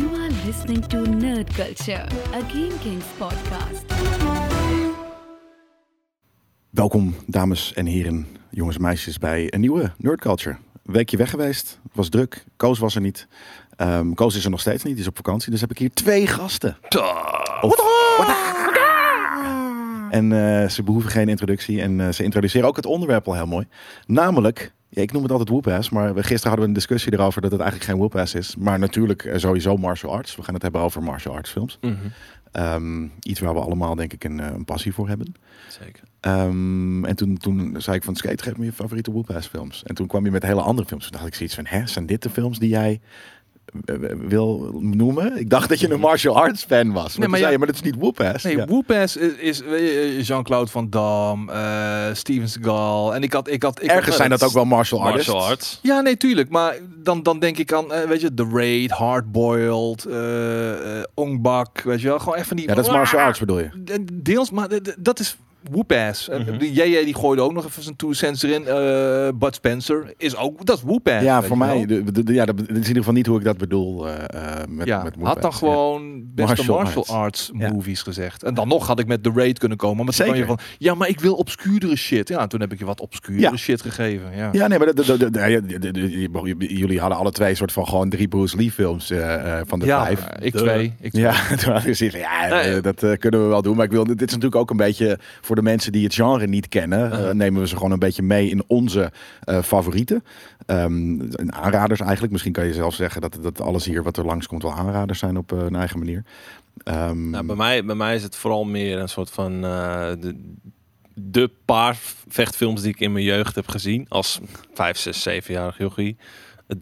You are listening to Nerd Culture, a Game Kings podcast. Welkom, dames en heren, jongens en meisjes, bij een nieuwe Nerd Culture. Een weekje weg geweest, was druk, Koos was er niet. Ehm, Koos is er nog steeds niet, die is op vakantie, dus heb ik hier twee gasten. Of- En eh, ze behoeven geen introductie en eh, ze introduceren ook het onderwerp al heel mooi. Namelijk, ja, ik noem het altijd Whoopass, maar gisteren hadden we een discussie erover dat het eigenlijk geen Whoopass is. Maar natuurlijk eh, sowieso martial arts. We gaan het hebben over martial arts films. Mhm. Ehm, iets waar we allemaal denk ik een, eh, een passie voor hebben. Zeker. Ehm, en toen, toen zei ik van skate, geef me je favoriete Whoopass films. En toen kwam je met hele andere films. Toen dacht ik zoiets van, hè, zijn dit de films die jij wil noemen? Ik dacht dat je een martial arts fan was. Maar, maar nee, maar, ja- zei je, maar dat is niet Whoopass. Nee, Ja. Whoopass is, is eh, Jean-Claude Van Damme, eh, Steven Seagal. En ik had... Ik had ik Ergens had- zijn dat ook wel martial arts. Ja, nee, tuurlijk. Maar dan, dan denk ik aan, eh, weet je, The Raid, Hardboiled, eh eh, Ong Bak, weet je wel. Gewoon echt van die... Ja, dat is martial arts bedoel je? Deels, maar dat is Whoopass. Eh, Mhm. Die JJ die gooide ook nog even zijn two cents erin. Eh Bud Spencer is ook... Dat is Whoopass. Ja, voor mij, de, de- de- ja, dat is in ieder geval niet hoe ik dat bedoel eh, met, ja, met had dan Ja. gewoon beste Martial martial, arts. arts, Ja. movies gezegd. En dan nog had ik met The Raid kunnen komen. Maar kwam je Zeker. van, ja, maar ik wil obscuurdere shit. Ja, toen heb ik je wat obscuurdere Ja. shit gegeven. Ja. Ja, nee, maar ja, jullie hadden alle twee soort van gewoon drie Bruce Lee films van de Ja, vijf. ik twee. Ik twee. Ja, toen had ik ja, Nee. dat kunnen we wel doen. Maar ik wil, dit is natuurlijk ook een beetje voor de mensen die het genre niet kennen. eh, nemen we ze gewoon een beetje mee in onze eh, favorieten. En aanraders eigenlijk. Misschien kan je zelf zeggen dat, dat alles hier wat er langskomt wel aanraders zijn op eh, een eigen manier. Ehm, Nou, bij, mij, bij mij is het vooral meer een soort van de, de paar vechtfilms die ik in mijn jeugd heb gezien als 5, 6, 7-jarig jochie.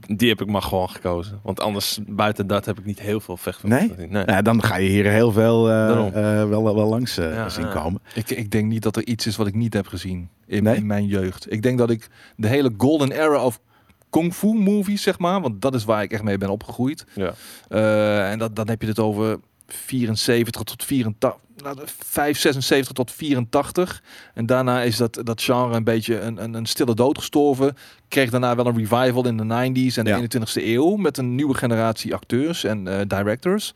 Die heb ik maar gewoon gekozen. Want anders, buiten dat, heb ik niet heel veel vechtfilms Nee? nou ja, dan ga je hier heel veel eh, eh, wel, wel langs eh, Ja, zien ja. komen. Ik, ik denk niet dat er iets is wat ik niet heb gezien in, Nee? in mijn jeugd. Ik denk dat ik de hele golden era of kung fu movies, zeg maar. Want dat is waar ik echt mee ben opgegroeid. Ja. Eh, en dat, dan heb je het over 74 tot 84, nou, 5, 76 tot 84. En daarna is dat, dat genre een beetje een, een, een stille dood gestorven. Kreeg daarna wel een revival in de 90s en de Ja. 21ste eeuw. Met een nieuwe generatie acteurs en eh, directors.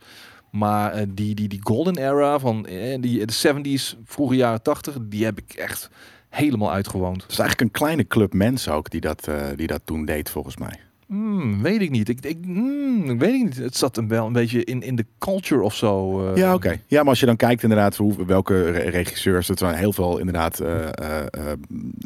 Maar eh, die, die, die golden era van eh, die, de 70s, vroege jaren 80, die heb ik echt helemaal uitgewoond. Het is eigenlijk een kleine club mensen ook die dat, die dat toen deed volgens mij. Hmm, weet ik niet. Ik, ik, hmm, ik weet ik niet. Het zat hem wel een beetje in, in de culture of zo. eh. Ja, oké. Ja, maar als je dan kijkt inderdaad hoe, welke re- regisseurs, het waren heel veel inderdaad, eh, eh, eh,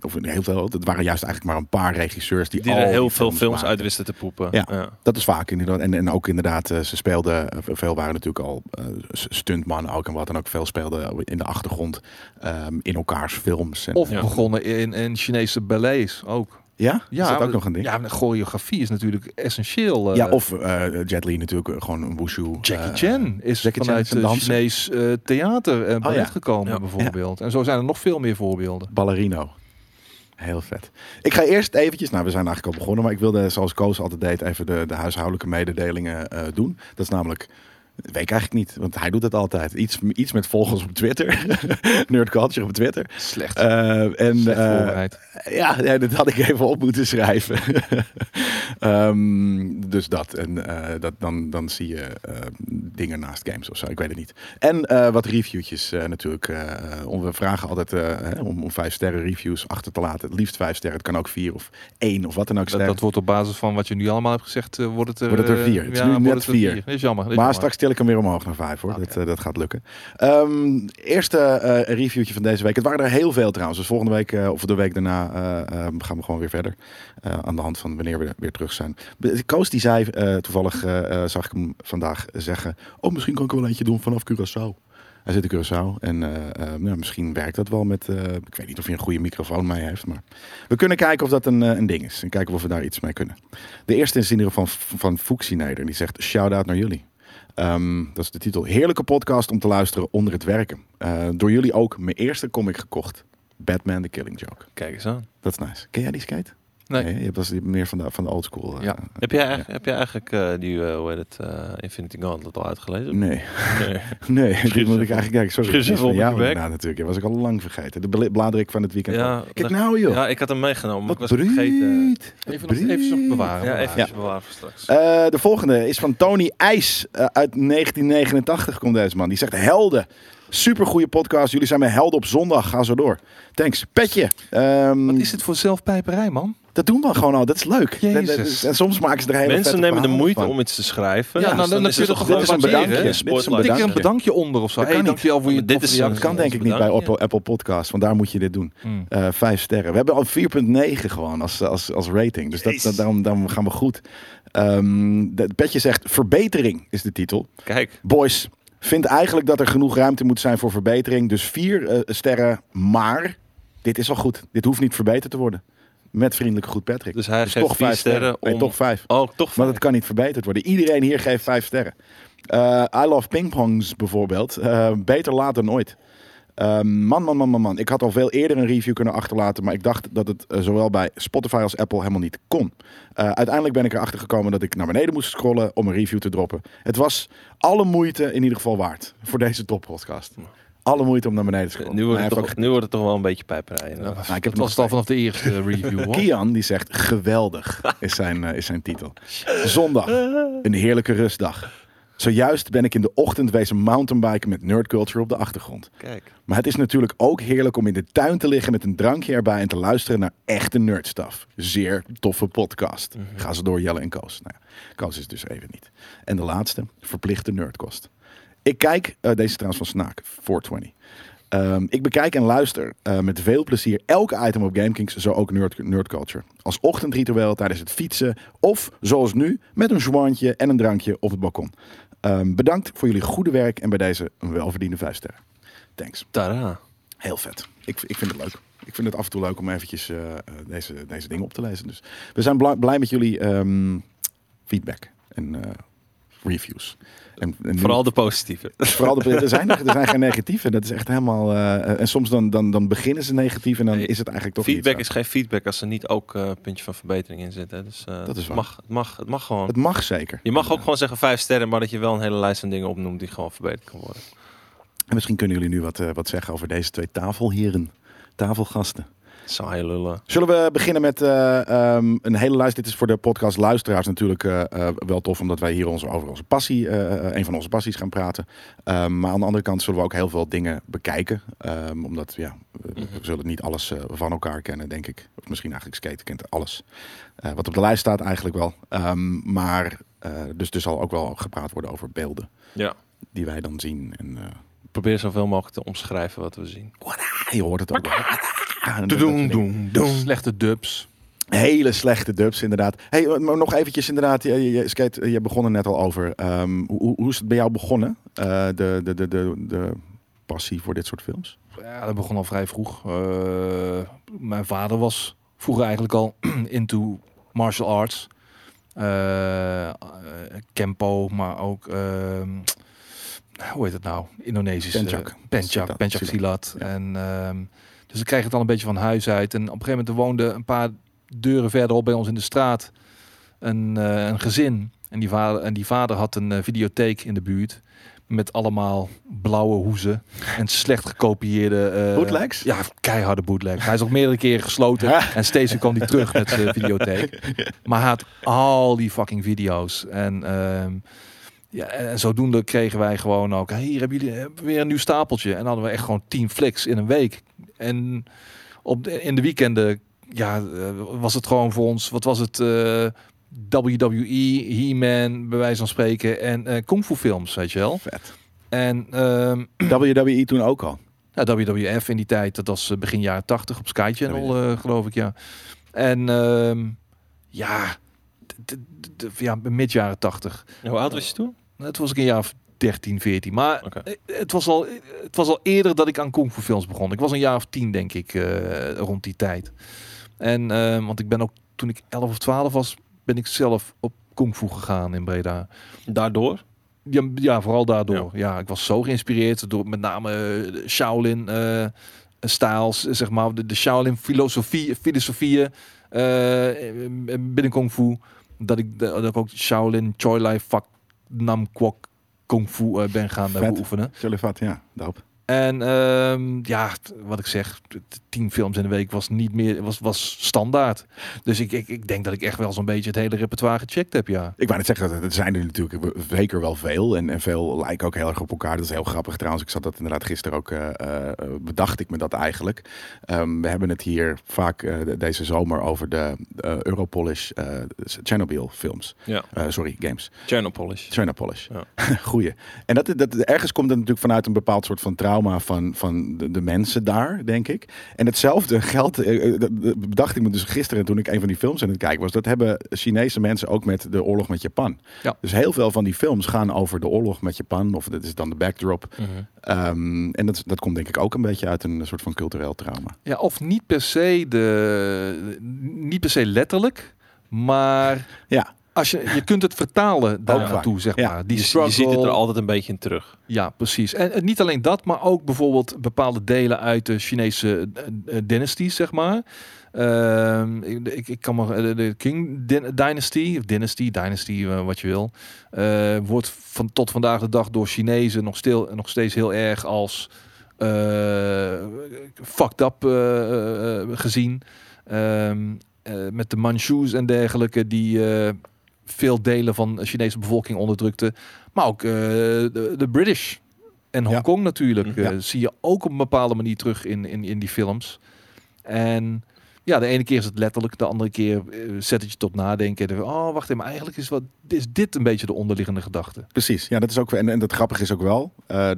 of heel veel, het waren juist eigenlijk maar een paar regisseurs die, Die al er heel die veel films maakten. uit wisten te poepen. Ja. Dat is vaak inderdaad. En, en ook inderdaad, ze speelden, veel waren natuurlijk al s- stuntmannen ook en wat dan ook veel speelden in de achtergrond ehm, in elkaars films. En, Of Ja. begonnen in, in Chinese ballets ook. Ja? Ja, is dat ook nog een ding? Ja, choreografie is natuurlijk essentieel. eh. Ja, of eh, Jet Li natuurlijk eh, gewoon een wushu. Jackie eh, Chan is Jackie vanuit uh, danser. Chinees eh, theater ballet ja. gekomen Ja. bijvoorbeeld. En zo zijn er nog veel meer voorbeelden. Ballerino. Heel vet. Ik ga eerst eventjes, nou we zijn eigenlijk al begonnen, maar ik wilde zoals Koos altijd deed even de, de huishoudelijke mededelingen eh, doen. Dat is namelijk, dat weet ik eigenlijk niet, want hij doet het altijd. Iets, iets met volgers op Twitter, Nerd Culture op Twitter. Slecht. Eh, en Slecht eh, ja, ja, dat had ik even op moeten schrijven. Ehm, dus dat. En eh, dat, dan, dan zie je dingen naast games of zo. Ik weet het niet. En wat reviewtjes natuurlijk. we vragen altijd hè, om, om vijf sterren reviews achter te laten. Het liefst vijf sterren. Het kan ook vier of één of wat dan ook Dat, dat wordt op basis van wat je nu allemaal hebt gezegd, wordt het er, Wordt het er vier. Het is nu net er vier. Dat is jammer. dat is maar jammer. straks til ik hem weer omhoog naar vijf hoor. Dat, eh, dat gaat lukken. Ehm, eerste eh, reviewtje van deze week. Het waren er heel veel trouwens. Dus volgende week eh, of de week daarna gaan we gewoon weer verder. Aan de hand van wanneer we weer terug zijn. Koos die zei, toevallig zag ik hem vandaag zeggen. Oh, misschien kan ik wel eentje doen vanaf Curaçao. Hij zit in Curaçao en nou, misschien werkt dat wel met... ik weet niet of hij een goede microfoon mee heeft, maar... We kunnen kijken of dat een, een ding is. En kijken of we daar iets mee kunnen. De eerste is in ieder geval van, van Fuxineder. Die zegt, shout-out naar jullie. Ehm, dat is de titel. Heerlijke podcast om te luisteren onder het werken. Eh, door jullie ook mijn eerste comic gekocht. Batman The Killing Joke. Kijk eens aan. Dat is nice. Ken jij die skate? Nee. Nee, je was meer van de, van de old school. eh, Ja. Heb jij, eigenlijk- heb jij eigenlijk eh, die, eh, hoe heet het, eh, Infinity Gauntlet al uitgelezen? Nee, Nee. die moet ik eigenlijk kijken. Sorry, even op jou natuurlijk. Dat was ik al lang vergeten. De bla- bladerik van het weekend. Ja, Kijk dat- nou joh. Ja, ik had hem meegenomen, maar Wat ik was het vergeten. bruut. Even, nog, even nog bewaren. Ja, bewaren. even bewaren voor straks. Eh, de volgende is van Tony IJs eh, uit 1989 komt deze man. Die zegt helden. Super goede podcast. Jullie zijn mijn helden op zondag. Ga zo door. Thanks. Petje. Ehm, Wat is het voor zelfpijperij, man? Dat doen we gewoon al. Dat is leuk. En, en- en soms maken ze er hele Mensen nemen de moeite van. om iets te schrijven. Ja, Dus nou, dan is het toch is een bedankje. hè? Dit is een. Tik er een bedankje. bedankje onder of zo. Dat Hey, kan niet. dankjewel voor je dit is. Dat kan denk ik niet bij Apple, Apple Podcast, want daar moet je dit doen. Hmm. Eh, vijf sterren. We hebben al 4,9 gewoon als, als, als rating. Dus dat, dat, daarom, daarom gaan we goed. Ehm de, het petje zegt verbetering is de titel. Kijk, Boys, vind eigenlijk dat er genoeg ruimte moet zijn voor verbetering. Dus vier eh, sterren, maar dit is al goed. Dit hoeft niet verbeterd te worden. Met vriendelijke goed Patrick. dus hij geeft toch vier vijf sterren Nee, om... toch vijf. Oh, toch Maar dat kan niet verbeterd worden. Iedereen hier geeft vijf sterren. Eh, I Love Pingpongs bijvoorbeeld. Eh, beter laat dan Eh, man, man, man, man, man. Ik had al veel eerder een review kunnen achterlaten. Maar ik dacht dat het eh, zowel bij Spotify als Apple helemaal niet kon. Eh, uiteindelijk ben ik erachter gekomen dat ik naar beneden moest scrollen om een review te droppen. Het was alle moeite in ieder geval waard voor deze toppodcast. Alle moeite om naar beneden te scrollen. Nu wordt, het toch, nu wordt het toch wel een beetje pijperij. Nou, Nou, ik heb nog was het al vanaf de eerste eh, review, hoor. Kian die zegt geweldig is zijn, eh, is zijn titel. Zondag, een heerlijke rustdag. Zojuist ben ik in de ochtend wezen mountainbiken met nerdculture op de achtergrond. Kijk. Maar het is natuurlijk ook heerlijk om in de tuin te liggen met een drankje erbij en te luisteren naar echte nerdstuff. Zeer toffe podcast. Ga ze door Jelle en Koos. Nou ja, Koos is dus even niet. En de laatste, verplichte nerdkost. Ik kijk, eh, deze is trouwens van Snaak, 420. Ehm, ik bekijk en luister eh, met veel plezier elke item op GameKings, zo ook nerd, nerdculture. Als ochtendritueel tijdens het fietsen of zoals nu met een jointje en een drankje op het balkon. Ehm, bedankt voor jullie goede werk en bij deze een welverdiende 5 sterren. Thanks. Tada. Heel vet. Ik, ik vind het leuk. Ik vind het af en toe leuk om eventjes eh, eh, deze, deze dingen op te lezen. Dus we zijn blij met jullie ehm, feedback en eh, reviews. En, en nu- Vooral de positieve. vooral de, er, zijn, er zijn geen negatieve. Dat is echt helemaal. eh, en soms dan, dan, dan beginnen ze negatief en dan Nee, is het eigenlijk toch Feedback niet is geen feedback als er niet ook eh, een puntje van verbetering in zit. Hè. Dus eh, Dat is het waar. mag, het, mag, het mag gewoon. Het mag zeker. Je mag ook gewoon zeggen vijf sterren, maar dat je wel een hele lijst van dingen opnoemt die gewoon verbeterd kan worden. En misschien kunnen jullie nu wat, eh, wat zeggen over deze twee tafelheren. Tafelgasten. Saaie lullen. Zullen we beginnen met eh, ehm, een hele lijst. Dit is voor de podcast luisteraars natuurlijk eh, eh, wel tof, omdat wij hier onze, over onze passie, een van onze passies gaan praten. Ehm, maar aan de andere kant zullen we ook heel veel dingen bekijken. Ehm, omdat ja, we, we zullen niet alles van elkaar kennen, denk ik. Of misschien eigenlijk Skate kent alles. Wat op de lijst staat eigenlijk wel. Maar dus er zal ook wel gepraat worden over beelden Ja. die wij dan zien. En Probeer zoveel mogelijk te omschrijven wat we zien. je hoort het ook wel. Dat- Doen, doen, doen. Slechte dubs. Hele slechte dubs, inderdaad. Hey, maar nog eventjes, inderdaad. Je, je, skate, je begon er net al over. Ehm, hoe, hoe is het bij jou begonnen? Eh, de, de, de, de, de passie voor dit soort films? Ja, dat begon al vrij vroeg. Eh, mijn vader was vroeger eigenlijk al into martial arts. Eh, eh, Kempo, maar ook... ehm, hoe heet het nou? Indonesisch. Pencak. eh, Pencak, Silat. En, ehm, dus ik kreeg het al een beetje van huis uit. En op een gegeven moment woonde een paar deuren verderop bij ons in de straat een, eh, een gezin. En die, vader, en die vader had een eh, videotheek in de buurt. Met allemaal blauwe hoezen. En slecht gekopieerde... eh, Bootlegs? Ja, keiharde bootleg. Hij is ook meerdere keren gesloten. En steeds kwam hij terug met de videotheek. Maar hij had al die fucking video's. En, ehm, ja, en zodoende kregen wij gewoon ook... "Hey, hier hebben jullie hebben we weer een nieuw stapeltje. En dan hadden we echt gewoon 10 flicks in een week. En op de, in de weekenden ja, eh, was het gewoon voor ons... Wat was het... eh, WWE, He-Man, bij wijze van spreken. En eh kung fu films, weet je wel. Vet. En ehm, WWE toen ook al. ja, WWF in die tijd, dat was eh, begin jaren 80 op Sky Channel, eh, geloof ik, ja. En ehm, ja, ja, mid jaren 80. Hoe oud was je toen? Het was ik een jaar of 13, 14. Maar eh, het, was al, het was al eerder dat ik aan kung fu films begon. Ik was een jaar of 10, denk ik, eh, rond die tijd. En, eh, want ik ben ook, toen ik 11 of 12 was, ben ik zelf op kung fu gegaan in Breda. Daardoor? Ja, ja, vooral daardoor. Ja. ik was zo geïnspireerd door met name de Shaolin styles, zeg maar, de, de Shaolin filosofie, filosofieën. binnen Kung Fu. Dat ik, dat ik ook Shaolin Choi Lai Fak Nam Kwok Kung Fu eh, ben gaan eh, Vet. beoefenen. Sullivat, ja, dope. En ehm, ja, wat ik zeg, tien films in de week was niet meer, was, was standaard. Dus ik, ik, ik denk dat ik echt wel zo'n beetje het hele repertoire gecheckt heb, ja. Ik wou net zeggen, dat er zijn er natuurlijk zeker wel veel. En, en veel lijken ook heel erg op elkaar. Dat is heel grappig trouwens. Ik zat dat inderdaad gisteren ook, eh, eh, bedacht ik me dat eigenlijk. Ehm, we hebben het hier vaak eh, de- deze zomer over de eh, Europolish eh Chernobyl films. Ja, Eh, sorry, games. Chernopolish. Chernopolish. Ja. Goeie. En dat, dat, ergens komt het natuurlijk vanuit een bepaald soort van trauma van, van de, de mensen daar, denk ik. En hetzelfde geldt, eh, eh, dat- bedacht ik me dus gisteren toen ik een van die films aan het kijken was. Dat hebben Chinese mensen ook met de oorlog met Japan. Ja. Dus heel veel van die films gaan over de oorlog met Japan. Of dat is dan de backdrop. Mhm. Ehm, en dat, dat komt denk ik ook een beetje uit een soort van cultureel trauma. Ja, of niet per se de, niet per se letterlijk, maar Ja, als je, je kunt het vertalen daar vaak. naartoe, zeg Ja. maar. Die Je, je ziet het er struggle. altijd een beetje in terug. Ja, precies. En, en niet alleen dat, maar ook bijvoorbeeld bepaalde delen uit de Chinese eh, eh, dynasties, zeg maar. Ehm, ik, ik, kan me de, de King Dynasty, of Dynasty, Dynasty, eh, wat je wil, eh, wordt van tot vandaag de dag door Chinezen nog, stil, nog steeds heel erg als eh, fucked up eh, eh, gezien. Ehm, eh, met de Manchus en dergelijke die eh, veel delen van de Chinese bevolking onderdrukten. Maar ook eh, de, de British en Ja. Hongkong natuurlijk. Mhm. eh, Ja. zie je ook op een bepaalde manier terug in, in, in die films. En ja, de ene keer is het letterlijk, de andere keer eh, zet het je tot nadenken. En dan, oh, wacht even, maar eigenlijk is, wat, is dit een beetje de onderliggende gedachte. Precies, ja, dat is ook en, en dat grappige is ook wel. eh,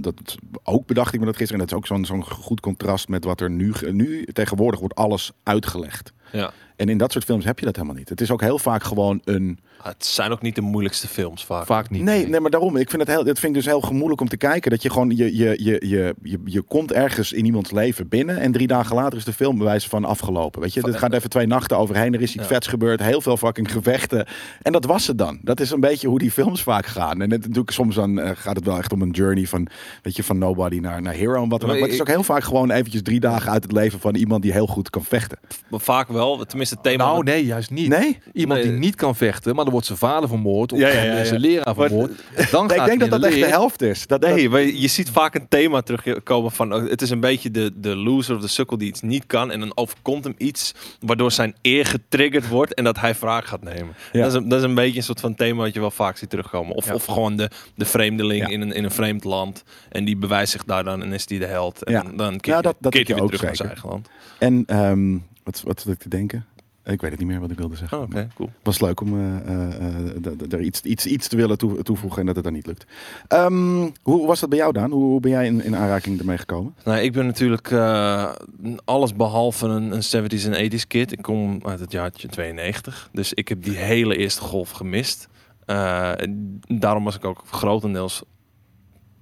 dat ook bedacht ik me dat gisteren. En dat is ook zo'n zo'n goed contrast met wat er nu, nu tegenwoordig wordt alles uitgelegd. Ja. En in dat soort films heb je dat helemaal niet. Het is ook heel vaak gewoon een. Het zijn ook niet de moeilijkste films vaak. Vaak niet. Nee, nee, maar daarom. Ik vind het heel, dat vind ik dus heel gemoeilijk om te kijken. Dat je gewoon je, je, je, je, je, je komt ergens in iemands leven binnen. En drie dagen later is de film bij wijze van afgelopen. Weet je, het gaat even twee nachten overheen. Er is iets Ja. vets gebeurd. Heel veel fucking gevechten. En dat was het dan. Dat is een beetje hoe die films vaak gaan. En het, natuurlijk soms dan eh, gaat het wel echt om een journey van, weet je, van nobody naar, naar hero en wat dan ook. Maar het is ook heel vaak gewoon eventjes drie dagen uit het leven van iemand die heel goed kan vechten. Maar vaak wel. Tenminste, het thema... Nou, nee, juist niet. Nee? Iemand die niet kan vechten, maar dan wordt zijn vader vermoord of Ja, ja, ja, ja. zijn leraar Maar- vermoord. Dan gaat ik denk dat dat echt de helft is. Dat, dat- Nee, je ziet vaak een thema terugkomen van oh, het is een beetje de, de loser of de sukkel die iets niet kan en dan overkomt hem iets waardoor zijn eer getriggerd wordt en dat hij wraak gaat nemen. Dat, is een, dat is een beetje een soort van thema wat je wel vaak ziet terugkomen. Of, of gewoon de, de vreemdeling in, een, in een vreemd land en die bewijst zich daar dan en is die de held. En dan keert, dat- dat hij weer terug naar zijn eigen land. En ehm, wat, wat zat ik te denken? Ik weet het niet meer wat ik wilde zeggen. Oh, Oké, cool. Het was leuk om eh, eh, eh, er iets, iets, iets te willen toe- toevoegen en dat het dan niet lukt. Ehm, hoe was dat bij jou, Daan? Hoe, ben jij in, in aanraking ermee gekomen? Nou, ik ben natuurlijk alles behalve een, een 70s en 80s kid. Ik kom uit het jaartje 92. Dus ik heb die hele eerste golf gemist. Daarom was ik ook grotendeels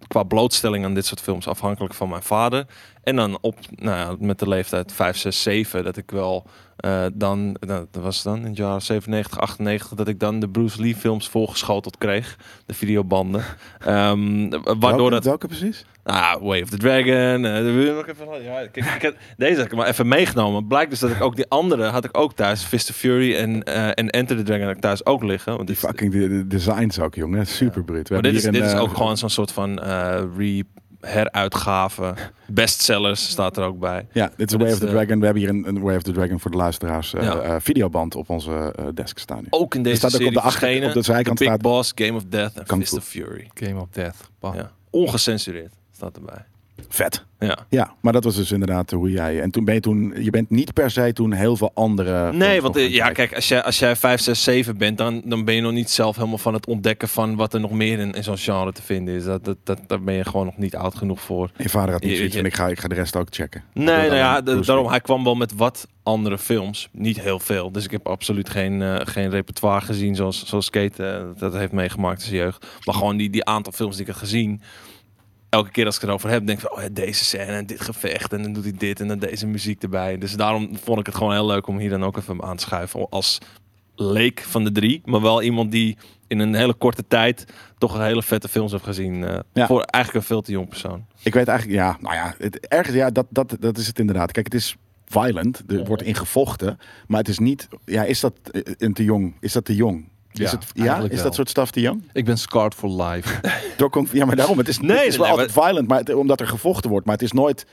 qua blootstelling aan dit soort films afhankelijk van mijn vader. En dan op, nou ja, met de leeftijd 5, 6, 7, dat ik wel eh, dan, nou, dat was dan in het jaar 97, 98, dat ik dan de Bruce Lee films volgeschoteld kreeg. De videobanden. Ehm, waardoor welke, dat welke precies? Ah, Way of the Dragon. eh, even, ja, ik deze had ik maar even meegenomen. Blijkt dus dat ik ook die andere had ik ook thuis. Fist of Fury en, eh, en Enter the Dragon had ik thuis ook liggen. Want Die fucking de, de designs ook, jongen. Super. We maar dit is, dit een, is ook gewoon zo'n soort van re heruitgave. Bestsellers staat er ook bij. Ja, dit is Way of the is, eh, Dragon. We hebben hier een, een Way of the Dragon voor de luisteraars eh, Ja. eh, videoband op onze eh, desk staan nu. Ook in deze staat ook op de achter- verschenen. op de zijkant Big staat- Boss, Game of Death en Fist of Fury. Game of Death. Bam. Ja. Ongecensureerd staat erbij. Vet. Ja. Ja, maar dat was dus inderdaad hoe jij... En toen ben je toen... Je bent niet per se toen heel veel andere... Nee, want eh, ja, kijken. kijk, als jij, als jij 5, 6, 7 bent, dan, dan ben je nog niet zelf helemaal van het ontdekken van wat er nog meer in, in zo'n genre te vinden is. Dat, dat, dat, daar ben je gewoon nog niet oud genoeg voor. Je vader had niet zoiets van, ik ga, ik ga de rest ook checken. Nee, nou ja, daarom, hij kwam wel met wat andere films. Niet heel veel. Dus ik heb absoluut geen, eh, geen repertoire gezien zoals, zoals Kate eh, dat heeft meegemaakt in zijn jeugd. Maar gewoon die, die aantal films die ik heb gezien. Elke keer als ik het erover heb, denk ik van, oh ja, deze scène en dit gevecht. En dan doet hij dit en dan deze muziek erbij. Dus daarom vond ik het gewoon heel leuk om hier dan ook even aan te schuiven. Als leek van de drie. Maar wel iemand die in een hele korte tijd toch een hele vette films heeft gezien. eh, Ja. Voor eigenlijk een veel te jong persoon. Ik weet eigenlijk, ja, nou ja, het, ergens, ja, dat, dat, dat is het inderdaad. Kijk, het is, violent. Er wordt in gevochten. Maar het is niet... Ja, is dat eh, een te jong? Is dat te jong? Is, Ja, het, ja? is wel. dat soort staf te jong? Ik ben scarred for life. Door ja, maar daarom. Het is, Nee, het is wel nee, altijd violent, maar het- omdat er gevochten wordt. Maar het is nooit...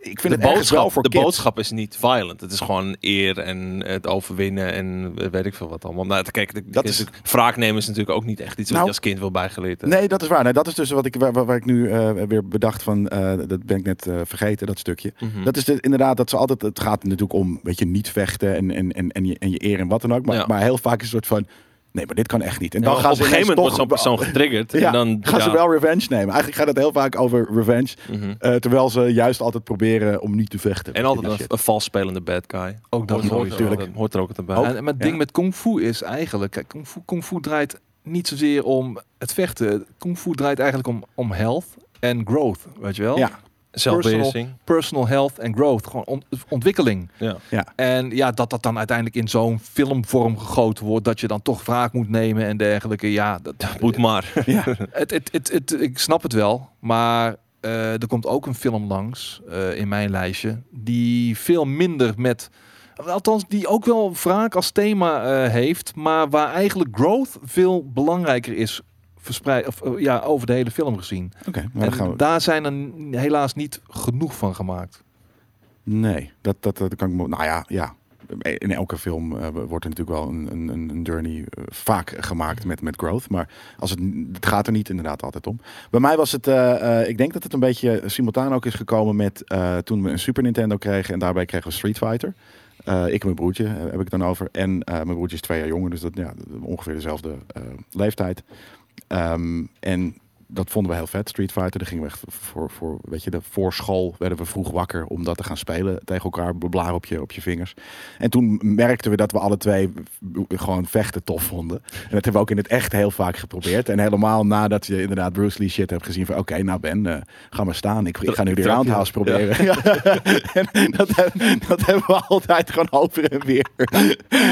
Ik vind De het ergens wel boodschap, voor de kids. boodschap is niet violent. Het is gewoon eer en het overwinnen en weet ik veel wat allemaal. Nou, kijk, de, Dat is, wraak nemen is natuurlijk ook niet echt iets wat Nou, je als kind wil bijgeleerd hebben. Nee, dat is waar. Nee, dat is dus wat ik, waar, waar ik nu eh, weer bedacht van... eh, dat ben ik net eh, vergeten, dat stukje. Mhm. Dat is de, inderdaad dat ze altijd. Het gaat natuurlijk om, weet je, niet vechten en, en, en, en, je, en je eer en wat dan ook. Maar, Ja. maar heel vaak is het soort van. Nee, maar dit kan echt niet. En Ja, dan op gaan een ze gegeven moment wordt zo'n persoon getriggerd. Ja, en dan gaan ze wel revenge nemen. Eigenlijk gaat het heel vaak over revenge. Mhm. eh, terwijl ze juist altijd proberen om niet te vechten. En altijd een, een vals spelende bad guy. Ook dat hoort, natuurlijk. hoort, hoort er ook bij. Ook. En, en het ja. ding met kung fu is eigenlijk, kijk, kung fu, kung fu draait niet zozeer om het vechten. Kung fu draait eigenlijk om, om health en growth, weet je wel? Ja. Zelfbeheersing. Personal health en growth, gewoon ont- ontwikkeling. Ja. En ja, dat dat dan uiteindelijk in zo'n filmvorm gegoten wordt, dat je dan toch wraak moet nemen en dergelijke. Ja, dat, Moet maar. Ja. het, het, het, het, ik snap het wel, maar eh, er komt ook een film langs eh, in mijn lijstje die veel minder met, althans die ook wel wraak als thema eh, heeft, maar waar eigenlijk growth veel belangrijker is verspreid of eh, ja over de hele film gezien. Oké, maar En dan gaan we. daar zijn er helaas niet genoeg van gemaakt. Nee, dat, dat, dat kan ik. me- Nou ja, ja. In elke film eh, wordt er natuurlijk wel een, een, een journey eh, vaak gemaakt met, met growth. Maar als het, het gaat er niet inderdaad altijd om. Bij mij was het, ik denk dat het een beetje simultaan ook is gekomen met toen we een Super Nintendo kregen. En daarbij kregen we Street Fighter. Ik en mijn broertje heb ik het dan over. En mijn broertje is twee jaar jonger, dus dat ja, ongeveer dezelfde leeftijd. Ehm, en dat vonden we heel vet, Street Fighter. Daar gingen we echt voor, voor, weet je, de, voor school werden we vroeg wakker om dat te gaan spelen tegen elkaar, blaar op je, op je vingers. En toen merkten we dat we alle twee gewoon vechten tof vonden. En dat hebben we ook in het echt heel vaak geprobeerd. En helemaal nadat je inderdaad Bruce Lee shit hebt gezien van oké, nou Ben, eh, ga maar staan. Ik, ik ga nu de roundhouse proberen. Ja. en dat, dat hebben we altijd gewoon over en weer.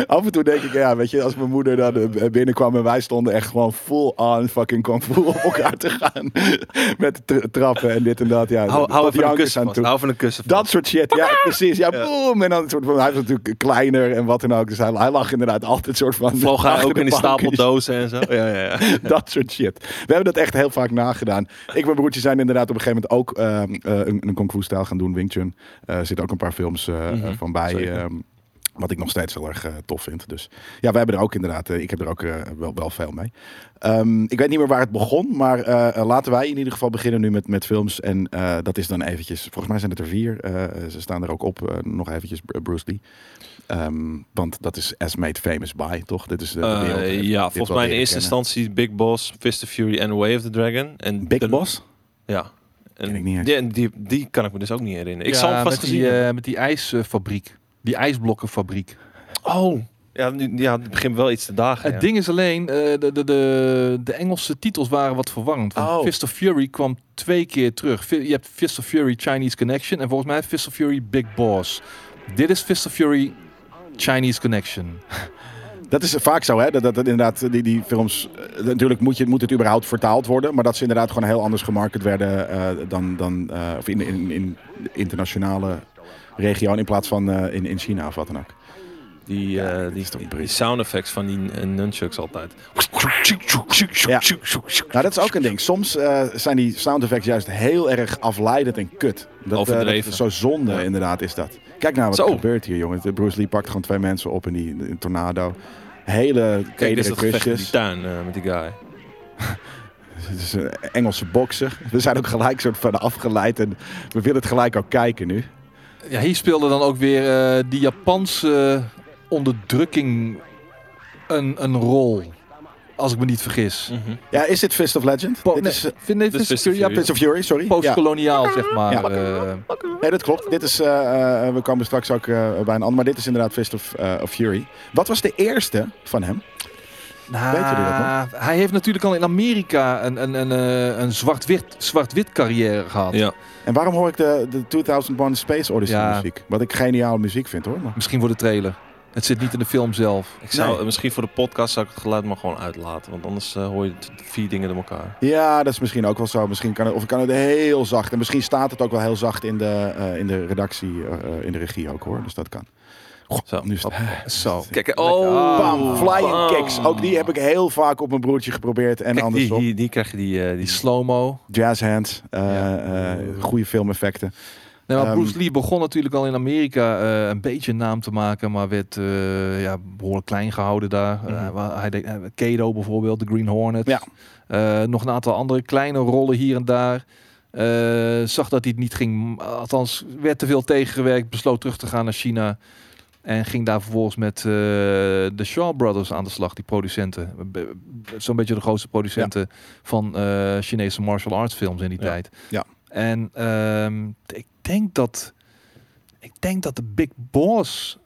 Af en toe denk ik, ja, weet je, als mijn moeder dan eh, binnenkwam en wij stonden echt gewoon full on fucking kung fu op elkaar te gaan. Met tra- trappen en dit en dat. Ja, Hou, hou een kussen aan toe. Hou even een kussen vast. Dat soort shit, ja, precies. Ja, boom. En dan een soort van, hij was natuurlijk kleiner en wat dan ook. Dus hij, hij lag inderdaad altijd soort van. Vloog hij ook de in bankjes. stapeldozen en zo? Ja, ja, ja. dat soort shit. We hebben dat echt heel vaak nagedaan. Ik en mijn broertje zijn inderdaad op een gegeven moment ook ehm, eh, een, een kung fu stijl gaan doen, Wing Chun. Eh, Er zitten ook een paar films eh, Mhm, van bij. zeker. Wat ik nog steeds heel erg eh, tof vind. Dus ja, wij hebben er ook inderdaad, eh, ik heb er ook eh, wel, wel veel mee. Ehm, ik weet niet meer waar het begon, maar laten wij in ieder geval beginnen nu met, met films. En eh, dat is dan eventjes, volgens mij zijn het er vier. Eh, ze staan er ook op, nog eventjes Br- Bruce Lee. Ehm, want dat is As Made Famous By, toch? Dit is de, Eh, wereld. ja, volgens mij in eerste kennen. instantie Big Boss, Fist of Fury en Way of the Dragon. En Big de- Boss? Ja. En ik niet die, die, die kan ik me dus ook niet herinneren. Ik Ja, zal hem vast met gezien die, hebben. eh, met die ijsfabriek. Die ijsblokkenfabriek. Oh. Ja, nu, ja, het begint wel iets te dagen. Het ja. ding is alleen, eh, de, de, de, de Engelse titels waren wat verwarrend. Want Oh. Fist of Fury kwam twee keer terug. Je hebt Fist of Fury Chinese Connection en volgens mij Fist of Fury Big Boss. Dit is Fist of Fury Chinese Connection. Dat is vaak zo, hè? Dat, dat, dat inderdaad, die, die films. eh, natuurlijk moet, je, moet het überhaupt vertaald worden. Maar dat ze inderdaad gewoon heel anders gemarket werden eh, dan. dan eh, of in, in, in internationale regio. In plaats van eh, in, in China of wat dan ook. Die, Ja, eh, dit die, is toch die, sound effects van die eh, nunchucks altijd. Ja. Nou, dat is ook een ding. Soms zijn die sound effects juist heel erg afleidend en kut. Dat, Overdreven. zo zonde, Ja. inderdaad, is dat. Kijk nou wat er gebeurt hier, jongen. De Bruce Lee pakt gewoon twee mensen op in die in een tornado. Hele Kijk, dit is dat in die tuin met die guy. Het is een Engelse bokser. We zijn ook gelijk soort van afgeleid en we willen het gelijk ook kijken nu. Ja, hier speelde dan ook weer eh, die Japanse onderdrukking een, een rol. Als ik me niet vergis. Ja, is dit Fist of Legend? Po- dit nee, is, eh, nee, dit is Fist of Fist of Fury, ja. Fist of Fury, sorry. Ja. postkoloniaal, zeg maar. Ja. eh. Nee, dat klopt. Dit is, we komen straks ook bij een ander, maar dit is inderdaad Fist of, eh, of Fury. Wat was de eerste van hem? Nou, Weten jullie dat Hij heeft natuurlijk al in Amerika een, een, een, eh, een zwart-wit zwart-wit carrière gehad. Ja. En waarom hoor ik de, de 2001 Space Odyssey Ja. muziek? Wat ik geniale muziek vind hoor. Maar... Misschien voor de trailer. Het zit niet in de film zelf. Ik zou, Nee. Misschien voor de podcast zou ik het geluid maar gewoon uitlaten. Want anders eh, hoor je vier dingen door elkaar. Ja, dat is misschien ook wel zo. Misschien kan het, of kan het heel zacht. En misschien staat het ook wel heel zacht in de, eh, in de redactie, in de regie ook hoor. Dus dat kan. Goh, Zo. nu is het. Zo. Kijk, oh, Bam, flying bam. kicks. Ook die heb ik heel vaak op mijn broertje geprobeerd. En Kijk, die, andersom. die, die krijg je die, eh, die Die slow-mo. Jazz hands. eh, Ja. eh, goede filmeffecten. Nee, maar Ehm, Bruce Lee begon natuurlijk al in Amerika eh, een beetje een naam te maken, maar werd eh, ja, behoorlijk klein gehouden daar. Waar hij deed, Kato bijvoorbeeld, de Green Hornet. Ja. Eh, nog een aantal andere kleine rollen hier en daar. Eh, zag dat hij het niet ging, althans werd te veel tegengewerkt, besloot terug te gaan naar China. En ging daar vervolgens met eh, de Shaw Brothers aan de slag, die producenten. Zo'n beetje de grootste producenten van eh, Chinese martial arts films in die Ja. tijd. Ja. En ehm, ik denk dat ik denk dat de Big Boss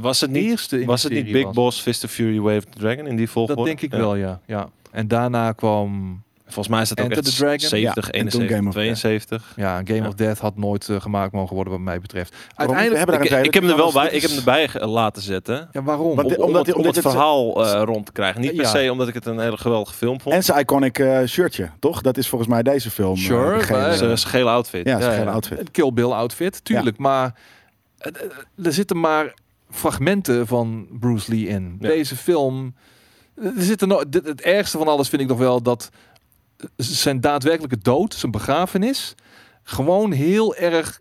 Was het niet, eerste in was het niet Big was. Boss, Fist of Fury, Wave of the Dragon in die volgorde? Dat denk ik Ja. wel, ja. ja. En daarna kwam Volgens mij is het ook Enter echt the Dragon. 70, Ja, en toen 71, Game of Death. 72. ja, Game Ja. of Death had nooit eh, gemaakt mogen worden wat mij betreft. Uiteindelijk, Ik, een ik heb hem er wel bij, ik heb hem erbij laten zetten. ja, waarom? Om, Omdat om, het, om het verhaal eh, rond te krijgen. Niet per se omdat ik het een hele geweldige film vond. En zijn iconic eh, shirtje, toch? Dat is volgens mij deze film. Sure, Zijn gele outfit. ja, zijn ja, gele ja. outfit. Een Kill Bill outfit, tuurlijk. Maar er zitten maar fragmenten van Bruce Lee in. Ja. Deze film... Er zitten nog, dit- het ergste van alles vind ik nog wel dat zijn daadwerkelijke dood, zijn begrafenis, gewoon heel erg...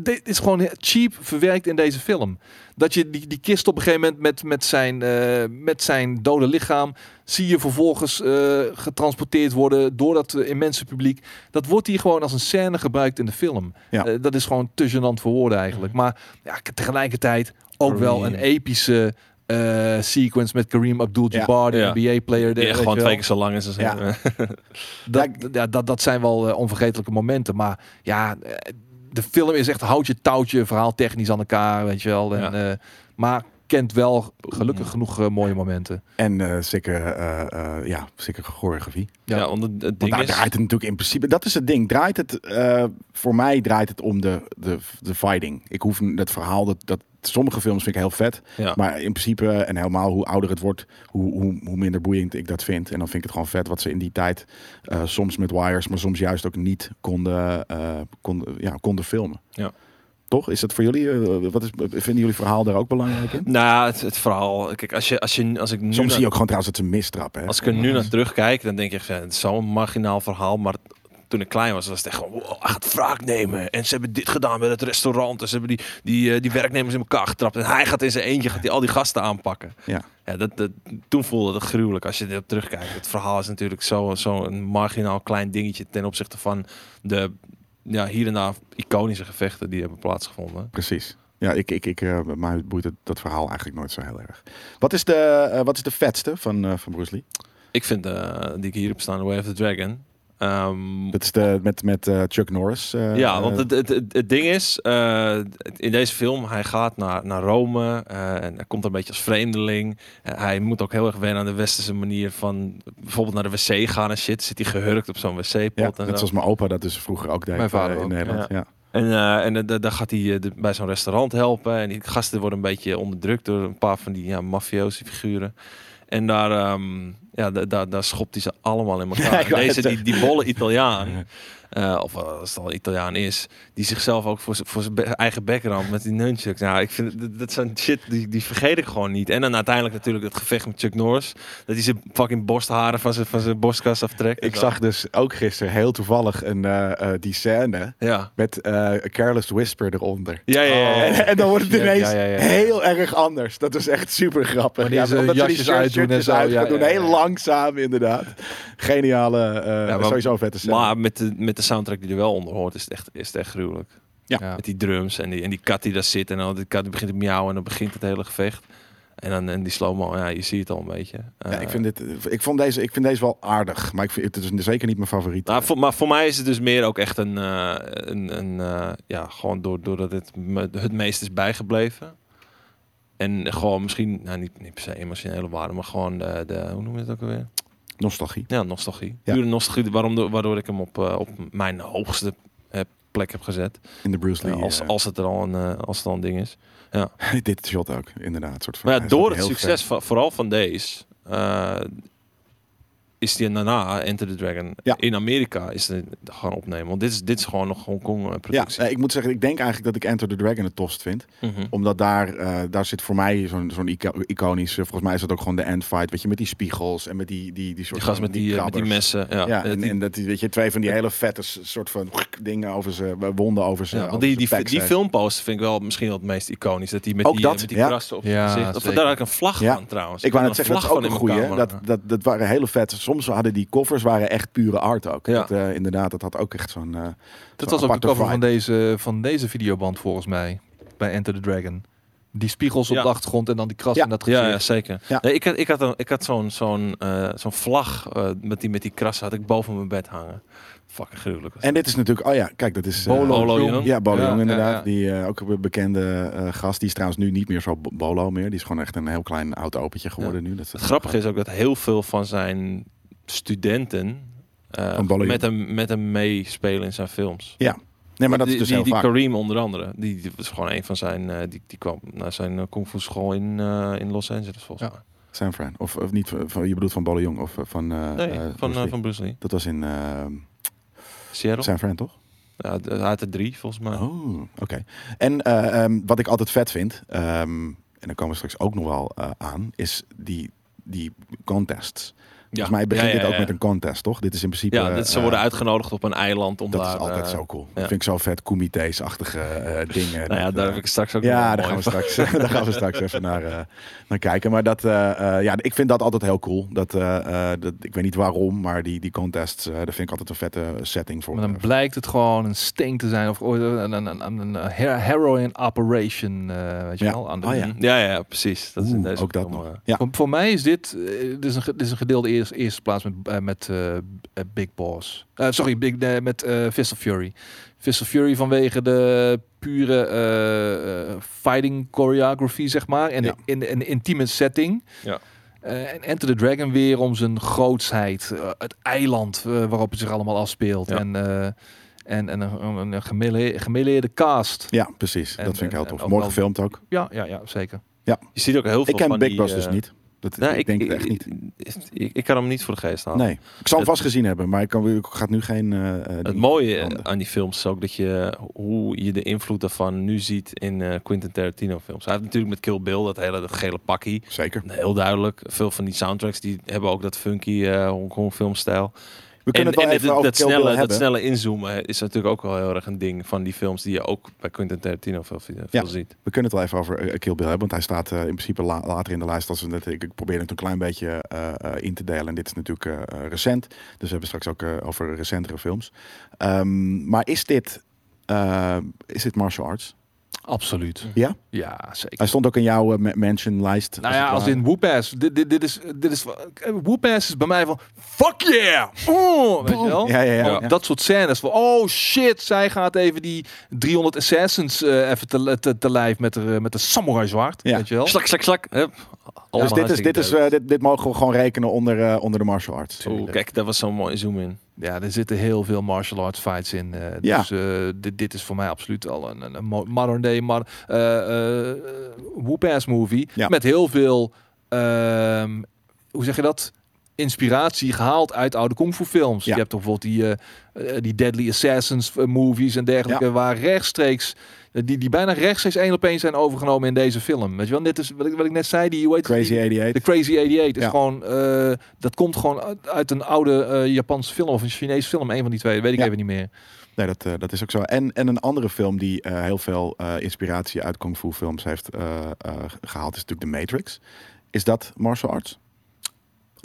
Dit is gewoon cheap verwerkt in deze film. Dat je die, die kist op een gegeven moment met, met, zijn, eh, met zijn dode lichaam... zie je vervolgens eh, getransporteerd worden door dat eh, immense publiek. Dat wordt hier gewoon als een scène gebruikt in de film. Ja. Dat is gewoon te gênant voor woorden eigenlijk. Maar ja, tegelijkertijd ook wel een epische eh, sequence met Kareem Abdul-Jabbar, de Ja. NBA-player. Die echt gewoon twee keer zo lang is als Ja. Dat, ja, dat, dat zijn wel eh, onvergetelijke momenten. Maar ja, eh, de film is echt houtje touwtje, verhaal technisch aan elkaar, weet je wel. En, Ja. eh, maar kent wel gelukkig genoeg eh, mooie momenten. En eh zeker, eh, eh, ja, zeker choreografie. Ja. Ja, want het, het Want ding daar is... draait het natuurlijk in principe. Dat is het ding. Draait het, eh, voor mij draait het om de, de, de fighting. Ik hoef dat verhaal, dat, dat, sommige films vind ik heel vet. Ja. Maar in principe, en helemaal hoe ouder het wordt, hoe, hoe, hoe minder boeiend ik dat vind. En dan vind ik het gewoon vet wat ze in die tijd eh, soms met wires, maar soms juist ook niet konden, eh, konden, ja, konden filmen. Ja. Toch? Is dat voor jullie? eh, wat is, vinden jullie verhaal daar ook belangrijk in? Nou, het, het verhaal... Kijk, als, je, als, je, als ik nu... Soms zie je ook gewoon trouwens dat ze mistrappen. Hè? Als ik er nu naar terugkijk, dan denk je, het is zo'n marginaal verhaal. Maar toen ik klein was, was het echt gewoon, wow, hij gaat wraak nemen. En ze hebben dit gedaan met het restaurant. En ze hebben die, die, eh, die werknemers in elkaar getrapt. En hij gaat in zijn eentje gaat hij al die gasten aanpakken. Ja. Ja, dat, dat, toen voelde het gruwelijk als je erop terugkijkt. Het verhaal is natuurlijk zo'n zo een marginaal klein dingetje ten opzichte van de ja, hier en daar iconische gevechten die hebben plaatsgevonden. Precies. Ja, ik, ik, ik, eh, mij boeit het, dat verhaal eigenlijk nooit zo heel erg. Wat is de, eh, wat is de vetste van, van Bruce Lee? Ik vind die ik hier heb staan, The Way of the Dragon. Ehm, Dat is de, met, met eh, Chuck Norris. eh, Ja, want het, het, het, het ding is, eh, in deze film, hij gaat naar, naar Rome eh, en hij komt een beetje als vreemdeling. Hij moet ook heel erg wennen aan de westerse manier van bijvoorbeeld naar de wc gaan en shit. Zit hij gehurkt op zo'n wc-pot ja, en net zo. zoals mijn opa dat dus vroeger ook deed Mijn vader in ook, Nederland. Ja. En, eh, en eh, daar gaat hij bij zo'n restaurant helpen. En die gasten worden een beetje onderdrukt door een paar van die ja, mafiosi figuren. En daar, ehm, ja, da- daar, daar schopt hij ze allemaal in elkaar. Ja, Deze, die, die bolle Italiaan, eh, of als het al Italiaan is, die zichzelf ook voor, voor zijn eigen background met die nunchucks. Nou, ik vind dat, dat zijn shit die, die vergeet ik gewoon niet. En dan uiteindelijk natuurlijk het gevecht met Chuck Norris. Dat hij zijn fucking borstharen van zijn, van zijn borstkas aftrekt. Ik zag dus ook gisteren heel toevallig een, eh, eh, die scène Ja. met A Careless Whisper eronder. Ja, ja, ja. ja. En, en dan wordt het Ja, ineens ja, ja, ja. heel erg anders. Dat is echt super grappig. Ze omdat jasjes uitdoen en zo, ja, doen. ja, ja. Langzaam inderdaad. Geniale, eh, maar- sowieso vette scène. Maar met de, met de soundtrack die er wel onder hoort, is het echt, is het echt gruwelijk. Ja. Ja. Met die drums en die, en die kat die daar zit. En dan die kat die begint te miauwen en dan begint het hele gevecht. En dan en die slow-mo, ja, je ziet het al een beetje. ja, Eh, ik, vind dit, ik, vond deze, ik vind deze wel aardig. Maar ik vind, het is zeker niet mijn favoriet. nou, voor, maar voor mij is het dus meer ook echt een... eh, een, een ja, gewoon door, doordat het me het meest is bijgebleven. En gewoon misschien, nou niet, niet per se emotionele waarde, maar gewoon de, de hoe noem je het ook alweer? Nostalgie. Ja, nostalgie. Ja. Pure nostalgie, waarom, waardoor ik hem op, eh, op mijn hoogste heb plek heb gezet. In de Bruce Ja, Lee. als, eh, als, het er al een, eh, als het al een ding is. dit shot ook, inderdaad. Soort van, Maar ja, door het succes, van, vooral van deze, eh, is die daarna Enter the Dragon Ja. in Amerika is het gaan opnemen. Want dit is, dit is gewoon nog Hongkong eh, Ja, productie. eh, ik moet zeggen, ik denk eigenlijk dat ik Enter the Dragon het tofst vind. Mhm. Omdat daar, eh, daar zit voor mij zo'n zo'n ico iconisch... eh, volgens mij is dat ook gewoon de endfight. Weet je, met die spiegels en met die, die, die soort Die gast van- met die, eh, met die messen. Ja, Ja, en, die- en dat die, weet je, twee van die hele vette soort van dingen over ze, wonden over ze. ja, want die, zijn die, die filmposter vind ik wel misschien wel het meest iconisch. Dat die met Ook die, dat, met die ja. krassen op Ja, gezicht. Of daar had ik een vlag Ja. van trouwens. Ik wou net zeggen, dat is vlag ook een goeie. Dat, dat, dat waren hele vet. Soms hadden die covers waren echt pure art ook. Ja. Dat, eh, inderdaad, dat had ook echt zo'n... eh, Dat was ook de cover van deze, van deze videoband volgens mij. Bij Enter the Dragon. Die spiegels op Ja. de achtergrond en dan die kras Ja. in dat gezicht. Ja, ja, zeker. Ja. Nee, ik had, ik had, een, ik had zo'n zo'n eh, zo'n vlag eh, met, die, met die krassen had ik boven mijn bed hangen. Fucking gruwelijk. was En dit is natuurlijk... Oh ja, kijk, dat is... eh, Bolo, Bolo Jong. Jong. Ja, Bolo Ja, Jong inderdaad. ja, ja. Die eh, ook een bekende eh, gast. Die is trouwens nu niet meer zo bo- Bolo meer. Die is gewoon echt een heel klein oud opentje geworden nu. Dat is Het grappige is ook dat heel veel van zijn studenten eh, met, hem, met hem meespelen in zijn films. Nee, maar dat is dus die, heel die vaak. Kareem onder andere, die, die was gewoon een van zijn, eh, die, die kwam naar zijn uh, kung fu school in, eh, in Los Angeles volgens Ja. mij. San Fran. Of, of niet, van, je bedoelt van Bolo Jong of eh, van... eh, Nee, eh, van, Bruce eh, van Bruce Lee. Dat was in eh, Seattle? San Fran, toch? Ja, de- hij had er drie volgens mij. Oh, oké. En eh, ehm, wat ik altijd vet vind, ehm, en daar komen we straks ook nog wel eh, aan, is die, die contests. Volgens mij begint dit ook met een contest, toch? Dit is in principe... Ja, dit, ze eh, worden uitgenodigd op een eiland om Dat daar... is altijd eh, zo cool. Dat vind ik zo vet, comité's-achtige eh, dingen. Nou ja, Dat, daar heb ik straks ook ja, daar gaan, we straks, daar gaan we straks even naar, naar kijken. Maar dat, ja, ik vind dat altijd heel cool. Dat, dat, ik weet niet waarom, maar die, die contests, dat vind ik altijd een vette setting voor. Maar dan blijkt het gewoon een sting te zijn. Of ooit een, een, een, een, een her- heroin operation, weet je Ja. wel. Aan de, Oh ja. Ja, ja, precies. Dat is ook dat nog. Ja. Voor, mij is dit, dit, is een, dit is een gedeelde eerste, eerste plaats met, eh, met eh, eh, Big Boss. Eh, sorry, Big, met eh Fist of Fury. Fist of Fury vanwege de pure eh, eh, fighting choreography, zeg maar. En Ja. in, in, een intieme setting. Ja. Eh, en Enter the Dragon weer om zijn grootsheid. het eiland waarop het zich allemaal afspeelt. Ja. En, eh, en, en een, een, gemeleerde cast. Ja, precies. En- dat vind ik heel tof. Mooi gefilmd ook. Ja, ja, ja zeker. Je ziet ook heel veel Ik ken van Big die, Boss dus niet. Dat, nou, ik denk het echt niet. Ik, ik, ik kan hem niet voor de geest halen. Nee, ik zal hem vast gezien hebben, maar ik, kan, ik ga nu geen... eh, eh, Het mooie handen. aan die films is ook dat je hoe je de invloed daarvan nu ziet in eh, Quentin Tarantino films. Hij heeft natuurlijk met Kill Bill dat hele dat gele pakkie. Zeker. Heel duidelijk. Veel van die soundtracks die hebben ook dat funky eh Hongkong filmstijl. We kunnen en het wel en even over dat, Bill snelle, dat hebben. snelle inzoomen is natuurlijk ook wel heel erg een ding van die films die je ook bij Quentin Tarantino veel, veel Ja. ziet. We kunnen het wel even over eh, Kill Bill hebben, want hij staat eh, in principe la- later in de lijst. Als we net, ik, probeer het een klein beetje eh, in te delen. En dit is natuurlijk recent, dus we hebben straks ook over recentere films. Ehm, maar is dit, is dit martial arts? Absoluut. Ja? Ja, zeker. Hij stond ook in jouw eh, ma- mention lijst. Nou ja, als in Whoopass. Dit, dit, dit is, dit is, eh, Whoopass is bij mij van, fuck yeah! Oh, weet je wel? Ja, ja, ja. Oh, ja. Dat soort scènes van, oh shit, zij gaat even die 300 assassins eh, even te, te, te lijf met de, met de samurai zwaard, Ja. weet je wel? Slak, slak, slak. Hup. Dus dit, is, dit, is, eh, dit, dit mogen we gewoon rekenen onder, eh, onder de martial arts. Oeh, kijk, dat was zo'n mooi zoom in. Ja, er zitten heel veel martial arts fights in. eh, Ja. Dus eh, dit, dit is voor mij absoluut al een, een, een mo- modern day mar, eh, eh, movie. Ja. Met heel veel, ehm, hoe zeg je dat? Inspiratie gehaald uit oude kung fu films. Ja. Je hebt toch bijvoorbeeld die, eh, eh, die Deadly Assassins eh, movies en dergelijke. Waar rechtstreeks, die, die bijna rechtstreeks één op één zijn overgenomen in deze film. Weet je wel, dit is wat ik, wat ik net zei. Die, heet Crazy die? 88. De Crazy 88 is Ja. gewoon, dat komt gewoon uit, uit een oude Japanse film of een Chinese film. Een van die twee, weet ik even niet meer. Nee, dat, dat is ook zo. En, en een andere film die heel veel inspiratie uit kung fu films heeft eh, eh, gehaald is natuurlijk The Matrix. Is dat martial arts?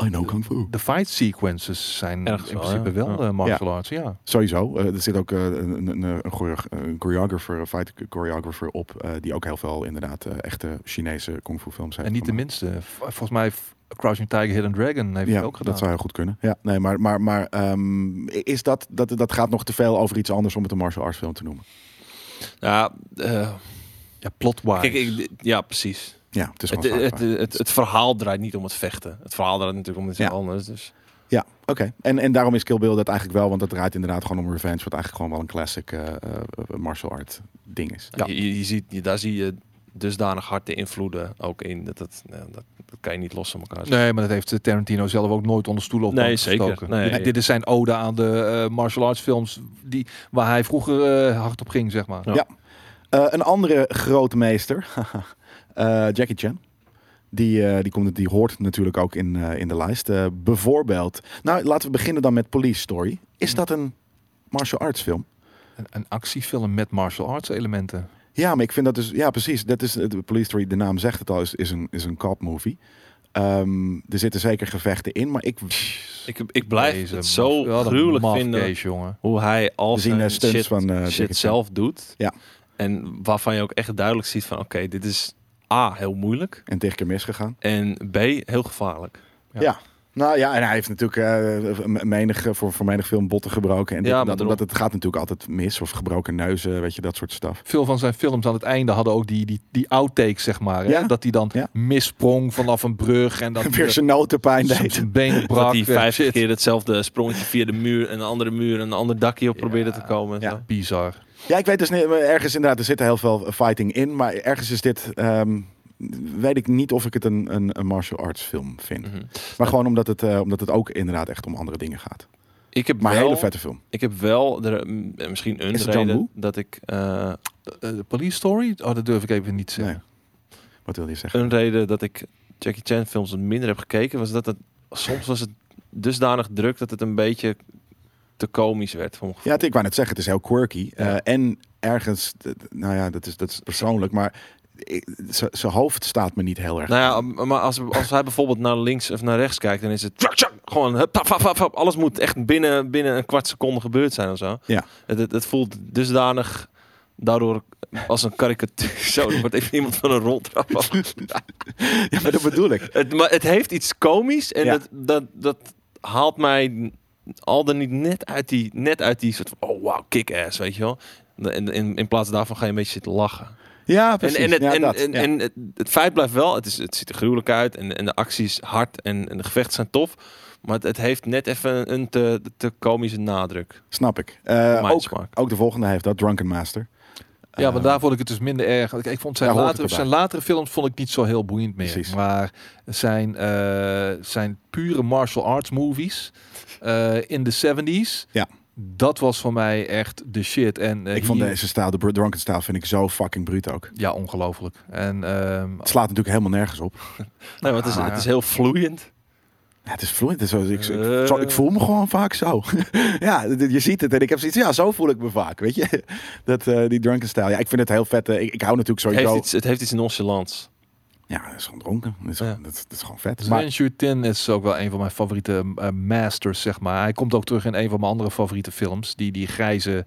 I know kung fu. De fight sequences zijn Ergens in wel, principe ja. wel Ja. eh, martial arts, ja. Sowieso. Eh, er zit ook eh, een, een, een, choreo- een choreographer, een fight choreographer op, eh, die ook heel veel inderdaad eh, echte Chinese kung fu films heeft En niet de minste. Volgens mij Crouching Tiger, Hidden Dragon heeft Ja, het ook gedaan. dat zou heel goed kunnen. Ja, nee, maar, maar, maar ehm, is dat, dat, dat gaat nog te veel over iets anders om het een martial arts film te noemen? Ja, eh, Ja, plot-wise. kijk, ik, ja, precies. Ja, het is Het, het, het, het, het verhaal draait niet om het vechten. Het verhaal draait natuurlijk om iets Ja. anders. Dus. Ja, oké. En, en daarom is Kill Bill dat eigenlijk wel, want dat draait inderdaad gewoon om revenge, wat eigenlijk gewoon wel een classic eh, eh, martial art ding is. Ja. Je, je ziet, je, daar zie je dusdanig hard de invloeden ook in. Dat, dat, dat, dat kan je niet los van elkaar zetten. Nee, maar dat heeft Tarantino zelf ook nooit onder stoel op Nee, zeker. gestoken. Nee. dit, dit is zijn ode aan de eh, martial arts films die, waar hij vroeger hard op ging, zeg maar. Ja. Ja. Eh, een andere grote meester, eh, Jackie Chan. Die, eh, die, komt, die hoort natuurlijk ook in, eh, in de lijst. Eh, bijvoorbeeld, nou laten we beginnen dan met Police Story. Is dat een martial arts film? Een, een actiefilm met martial arts elementen. Ja, maar ik vind dat dus, ja precies, dat is de Police Story, de naam zegt het al, is, is een, is een cop movie. Ehm, er zitten zeker gevechten in, maar ik, Ik, ik blijf Deze het zo maf- gruwelijk maf vinden case, jongen. hoe hij al eh, zijn stunts shit, van, eh, shit zelf doet. Ja. En waarvan je ook echt duidelijk ziet van oké, dit is A, heel moeilijk. en tegen keer misgegaan. En B, heel gevaarlijk. Ja. Ja. Nou ja, en hij heeft natuurlijk eh, menig, voor, voor menig film botten gebroken. En dit, Ja, en maar dat, omdat het gaat natuurlijk altijd mis. Of gebroken neuzen, weet je, dat soort stuff. Veel van zijn films aan het einde hadden ook die, die, die outtakes, zeg maar. Hè? Ja. Dat hij dan Ja. missprong vanaf een brug en dat Weer zijn notenpijn zijn deed. benen brak. dat hij eh, vijf shit. keer hetzelfde sprongetje via de muur, een andere muur, een ander dakje op Ja. probeerde te komen. en Ja. zo. Bizar. Ja, ik weet dus niet, ergens inderdaad, er zit heel veel fighting in. Maar ergens is dit, ehm, weet ik niet of ik het een, een, een martial arts film vind. Mhm. Maar gewoon omdat het, eh, omdat het ook inderdaad echt om andere dingen gaat. Ik heb Maar wel, hele vette film. Ik heb wel er, mm, misschien een reden dat ik Eh, eh, de police story? Oh, dat durf ik even niet te Nee. zeggen. Wat wil je zeggen? een reden dat ik Jackie Chan films minder heb gekeken was dat het soms was het dusdanig druk dat het een beetje te komisch werd voor. Ja, ik wou net zeggen, het is heel quirky. Ja. Eh, en ergens, nou ja, dat is, dat is persoonlijk, maar zijn hoofd staat me niet heel erg. Nou ja, maar als, als hij bijvoorbeeld naar links of naar rechts kijkt, dan is het tjak, tjak, gewoon hup, hap, hap, hap, hap. alles moet echt binnen, binnen een kwart seconde gebeurd zijn of zo. Ja. Het, het, het voelt dusdanig daardoor als een karikatuur. Zo, er wordt even iemand van een roltrap af. Ja, maar dat bedoel ik. Het, maar het heeft iets komisch en Ja. dat, dat, dat haalt mij al dan niet net uit die, net uit die soort van, oh wow, kick-ass, weet je wel. En in, in plaats daarvan ga je een beetje zitten lachen. Ja, precies. En, en, het, ja, en, dat, en, ja. en het, het feit blijft wel, het, is, het ziet er gruwelijk uit en, en de acties hard en, en de gevechten zijn tof. Maar het, het heeft net even een te, te komische nadruk. Snap ik. Eh, Mijn ook, ook de volgende heeft dat, Drunken Master. Ja, maar Eh, daar vond ik het dus minder erg. Ik, ik vond zijn, latere, zijn latere films vond ik niet zo heel boeiend meer. Precies. Maar zijn, eh, zijn pure martial arts movies eh, in de 70s. Ja. Dat was voor mij echt de shit. En eh, ik vond hier- deze stijl, de Drunken stijl, vind ik zo fucking bruut ook. Ja, ongelooflijk. En ehm, Het slaat natuurlijk helemaal nergens op. Nee, het is, Ah, het is heel vloeiend. Ja, het is vloeiend. Het is ik, ik, Eh. ik voel me gewoon vaak zo. ja, je ziet het. En ik heb zoiets, ja, zo voel ik me vaak. Weet je? Dat, eh, die drunken stijl. Ja, ik vind het heel vet. Ik, ik hou natuurlijk Het sowieso... heeft, iets, het heeft iets nonchalants. Ja, dat is gewoon dronken. Dat is, Ja. dat, is- dat is gewoon vet. Maar, Zwen Tin is ook wel een van mijn favoriete eh, masters, zeg maar. Hij komt ook terug in een van mijn andere favoriete films. Die, die grijze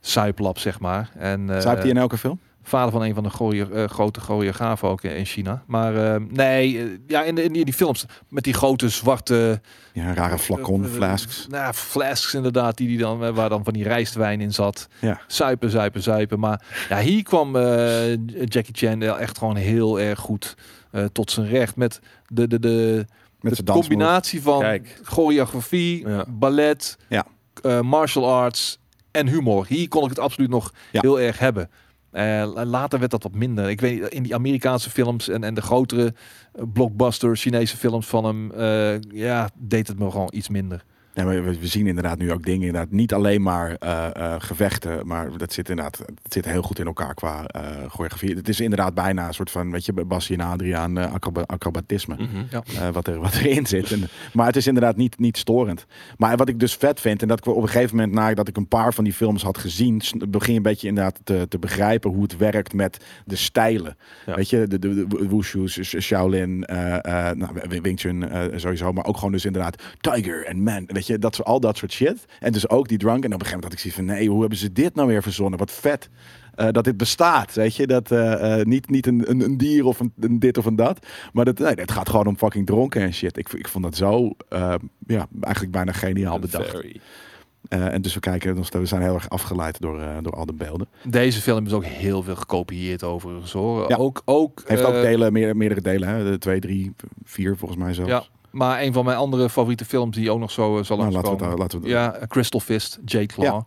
suiplap, zeg maar. En, eh, zuipt hij in elke film? Vader van een van de gooier, eh, grote choreografen ook in in China. Maar eh, nee, eh, ja, in, de, in die, films met die grote zwarte Ja, rare flacon, flasks. Nou, flasks inderdaad, die, die dan, waar dan van die rijstwijn in zat. Ja. Zuipen, zuipen, zuipen. Maar ja, hier kwam eh, Jackie Chan wel echt gewoon heel erg goed eh, tot zijn recht. Met de, de, de, Met de combinatie van Kijk. choreografie, Ja. ballet, Ja. eh, martial arts en humor. Hier kon ik het absoluut nog Ja. heel erg hebben. Eh, later werd dat wat minder. Ik weet in die Amerikaanse films en, en de grotere eh, blockbuster Chinese films van hem, eh, ja, deed het me gewoon iets minder. Ja, maar we, we zien inderdaad nu ook dingen. Inderdaad, niet alleen maar eh, eh, gevechten, maar dat zit inderdaad het zit heel goed in elkaar qua eh choreografie. Het is inderdaad bijna een soort van, weet je, Basje en Adriaan uh, acrobatisme. Mhm. eh, wat, er, wat erin zit. En, maar het is inderdaad niet, niet storend. Maar wat ik dus vet vind, en dat ik op een gegeven moment, nadat ik een paar van die films had gezien, begin je een beetje inderdaad te, te begrijpen hoe het werkt met de stijlen. Ja. Weet je, de, de, Shaolin, nou, Wing Chun sowieso, maar ook gewoon dus inderdaad Tiger en Man. Weet je, dat, soort- al dat soort shit. En dus ook die drunk. En op een gegeven moment had ik zoiets van, nee, hoe hebben ze dit nou weer verzonnen? Wat vet. eh, dat dit bestaat, weet je, dat eh, eh, niet, niet een, een, een dier of een, een dit of een dat, maar dat, nee, het gaat gewoon om fucking dronken en shit. Ik, ik vond dat zo, ja, eigenlijk bijna geniaal bedacht. En dus we kijken, we zijn heel erg afgeleid door, door al de beelden. Deze film is ook heel veel gekopieerd overigens hoor. Ja. Ook, ook, Heeft ook delen, meer, meerdere delen, hè? De twee, drie, vier volgens mij zelfs. Ja. Maar een van mijn andere favoriete films die ook nog zo eh, zal Nou, laten we laten Ja, Crystal Fist, Jake Law.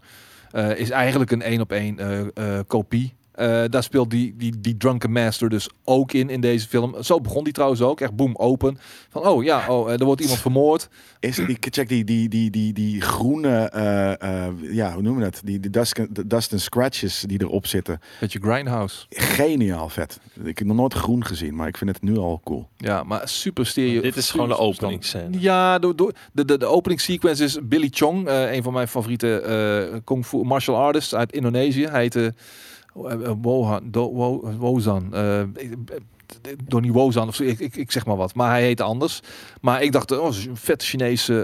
Eh, is eigenlijk een één op één eh, kopie. Eh, daar speelt die, die, die Drunken Master dus ook in, in deze film. Zo begon die trouwens ook. Echt boom, open. Van, oh ja, oh, eh, er wordt iemand vermoord. Is die, check die, die, die, die, die groene, eh, eh, ja, hoe noemen we dat? Die, die dust, de dust and scratches die erop zitten. Beetje Grindhouse. Geniaal vet. Ik heb nog nooit groen gezien, maar ik vind het nu al cool. Ja, maar super stereo. Dit is gewoon de super openingsscène. Ja, door, door, de, de, de opening sequence is Billy Chong, eh, een van mijn favoriete eh kung fu martial artists uit Indonesië. Hij heette uh, Wohan, Do, Wo, Wozan. eh, ik- Donnie Wozan of zo, ik, ik, ik zeg maar wat. Maar hij heette anders. Maar ik dacht, oh, dat is een vette Chinese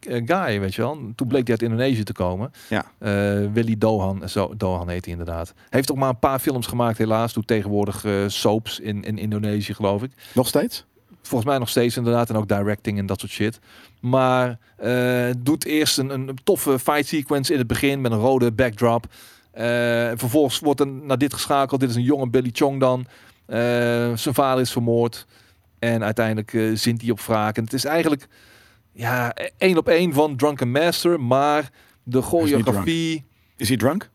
eh, guy, weet je wel. Toen bleek hij uit Indonesië te komen. Ja. Eh, Willy Dohan, zo, Dohan heet hij inderdaad. Heeft ook maar een paar films gemaakt helaas. Doet tegenwoordig eh, soaps in, in Indonesië, geloof ik. Nog steeds? Volgens mij nog steeds inderdaad. En ook directing en dat soort shit. Maar eh, doet eerst een, een toffe fight sequence in het begin met een rode backdrop. Eh, vervolgens wordt er naar dit geschakeld. Dit is een jonge Billy Chong dan. Eh, zijn vader is vermoord. En uiteindelijk eh, zint hij op wraak. En het is eigenlijk ja, één op één van Drunken Master. Maar de choreografie... Is hij drunk?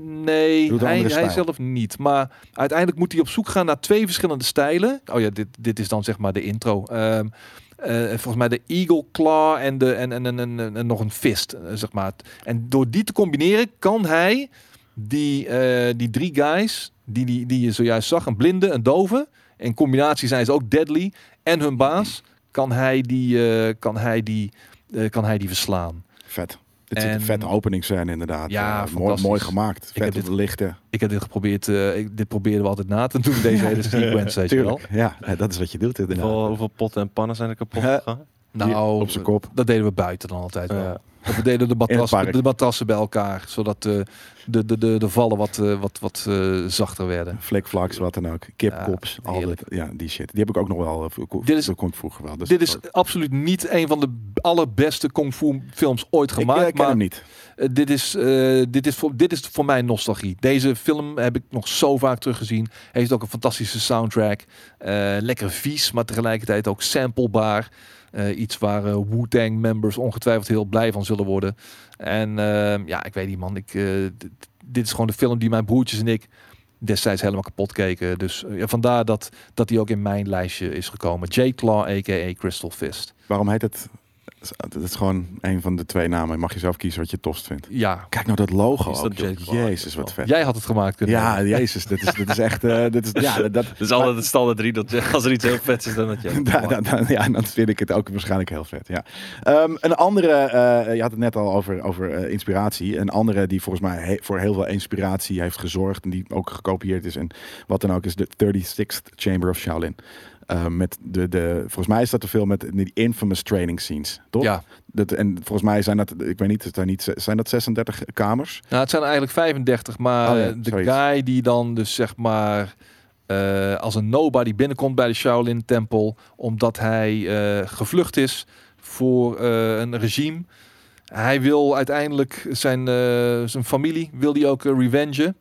Nee, hij, hij zelf niet. Maar uiteindelijk moet hij op zoek gaan naar twee verschillende stijlen. Oh ja, dit, dit is dan zeg maar de intro. Ehm, eh, volgens mij de Eagle Claw en, de, en, en, en, en, en nog een fist, eh, zeg maar. En door die te combineren kan hij die, eh, die drie guys die, die, die je zojuist zag, een blinde, een dove. In combinatie zijn ze ook deadly. En hun baas, kan hij die, kan hij die, kan hij die verslaan. Vet. Dit En- een vette openingscène inderdaad. Ja, Eh, mooi, gemaakt. heb Vet dit- lichten. Ik heb dit geprobeerd, eh, ik, dit probeerden we altijd na te doen, deze hele sequence, weet je wel. Tuurlijk. Ja, eh, dat is wat je doet inderdaad. Hoeveel, hoeveel potten en pannen zijn er kapot gegaan? Nou, op zijn kop. dat deden we buiten dan altijd wel. Of we deden de, matras, de matrassen bij elkaar, zodat de, de, de, de, de vallen wat, eh, wat, wat eh, zachter werden. Flikvlaks, wat dan ook. Kipkops. Ja, al heerlijk. dat- ja, die shit. Die heb ik ook nog wel. eh, ko- Dit is- dat kon ik vroeger wel. Dus Dit is absoluut niet een van de allerbeste kung fu films ooit ik eh, gemaakt. ken maar hem niet. eh, dit, is, eh, dit, is voor, dit is voor mij nostalgie. Deze film heb ik nog zo vaak teruggezien. Heeft ook een fantastische soundtrack. Eh, lekker vies, maar tegelijkertijd ook samplebaar. Eh, iets waar eh, Wu-Tang members ongetwijfeld heel blij van zullen worden. En eh, ja, ik weet niet man. Ik, eh, dit, is gewoon de film die mijn broertjes en ik destijds helemaal kapot keken. Dus ja, vandaar dat, dat die ook in mijn lijstje is gekomen. Jake Claw, a.k.a. Crystal Fist. Waarom heet het? Het is gewoon een van de twee namen. Mag je zelf kiezen wat je tofst vindt. Ja, Kijk nou dat logo. Is dat ook? Jezus, wat vet. jij had het gemaakt kunnen Ja, jezus, dit is, dit is echt. eh, dit is, ja, dat, dat, is altijd het standaard drie. Dat, als er iets heel vets is, dan dat je... Da- da- da- ja, dan vind ik het ook waarschijnlijk heel vet. Ja. Ehm, een andere, eh, je had het net al over, over eh, inspiratie. Een andere die volgens mij he- voor heel veel inspiratie heeft gezorgd. En die ook gekopieerd is. En wat dan ook is de 36th Chamber of Shaolin. Eh, met de, de, volgens mij is dat de film met die infamous training scenes, toch? Ja, Dat, en volgens mij zijn dat, ik weet niet, zijn, niet, zijn dat 36 kamers? Nou, het zijn eigenlijk 35, maar Oh ja, de zoiets. guy die dan dus zeg maar eh, als een nobody binnenkomt bij de Shaolin tempel, omdat hij eh, gevlucht is voor een regime. Hij wil uiteindelijk zijn, zijn familie, wil die ook revengen.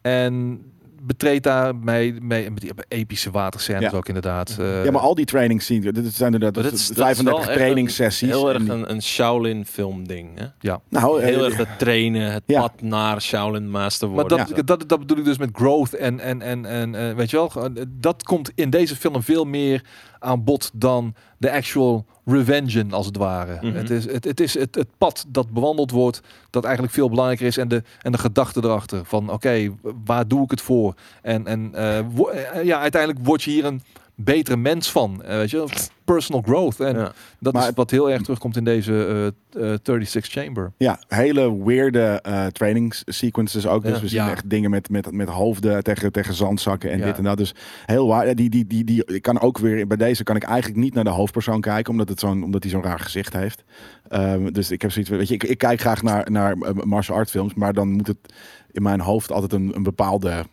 En betreedt daar mee, mee met die epische waterscènes Ja. ook inderdaad. eh, ja, maar al die training scenes, dit zijn inderdaad Maar dat is 35 wel echt trainingssessies. Heel erg een, een Shaolin film ding. Hè? nou, Heel eh, erg het trainen, het ja. pad naar Shaolin Master Maar worden. dat, dat, dat bedoel ik dus met growth en, en, en, en eh, weet je wel, eh, dat komt in deze film veel meer aan bod dan de actual revengen als het ware. Mhm. Het is, het, het, is het, het pad dat bewandeld wordt, dat eigenlijk veel belangrijker is en de, en de gedachte erachter van oké, waar doe ik het voor? En, en eh, eh, ja, uiteindelijk word je hier een betere mens van, eh, weet je personal growth. En Ja. dat Maar is wat heel erg terugkomt in deze eh, eh, 36 Chamber. Ja, hele weirde eh training sequences ook. Dus Ja. we zien Ja. echt dingen met, met, met hoofden tegen, tegen zandzakken en dit en dat. Dus heel waar. Die, die, die, die, ik kan ook weer, bij deze kan ik eigenlijk niet naar de hoofdpersoon kijken, omdat, het zo'n, omdat hij zo'n raar gezicht heeft. Ehm, dus ik heb zoiets, weet je, ik, ik kijk graag naar, naar eh, martial art films, maar dan moet het in mijn hoofd altijd een, een bepaalde,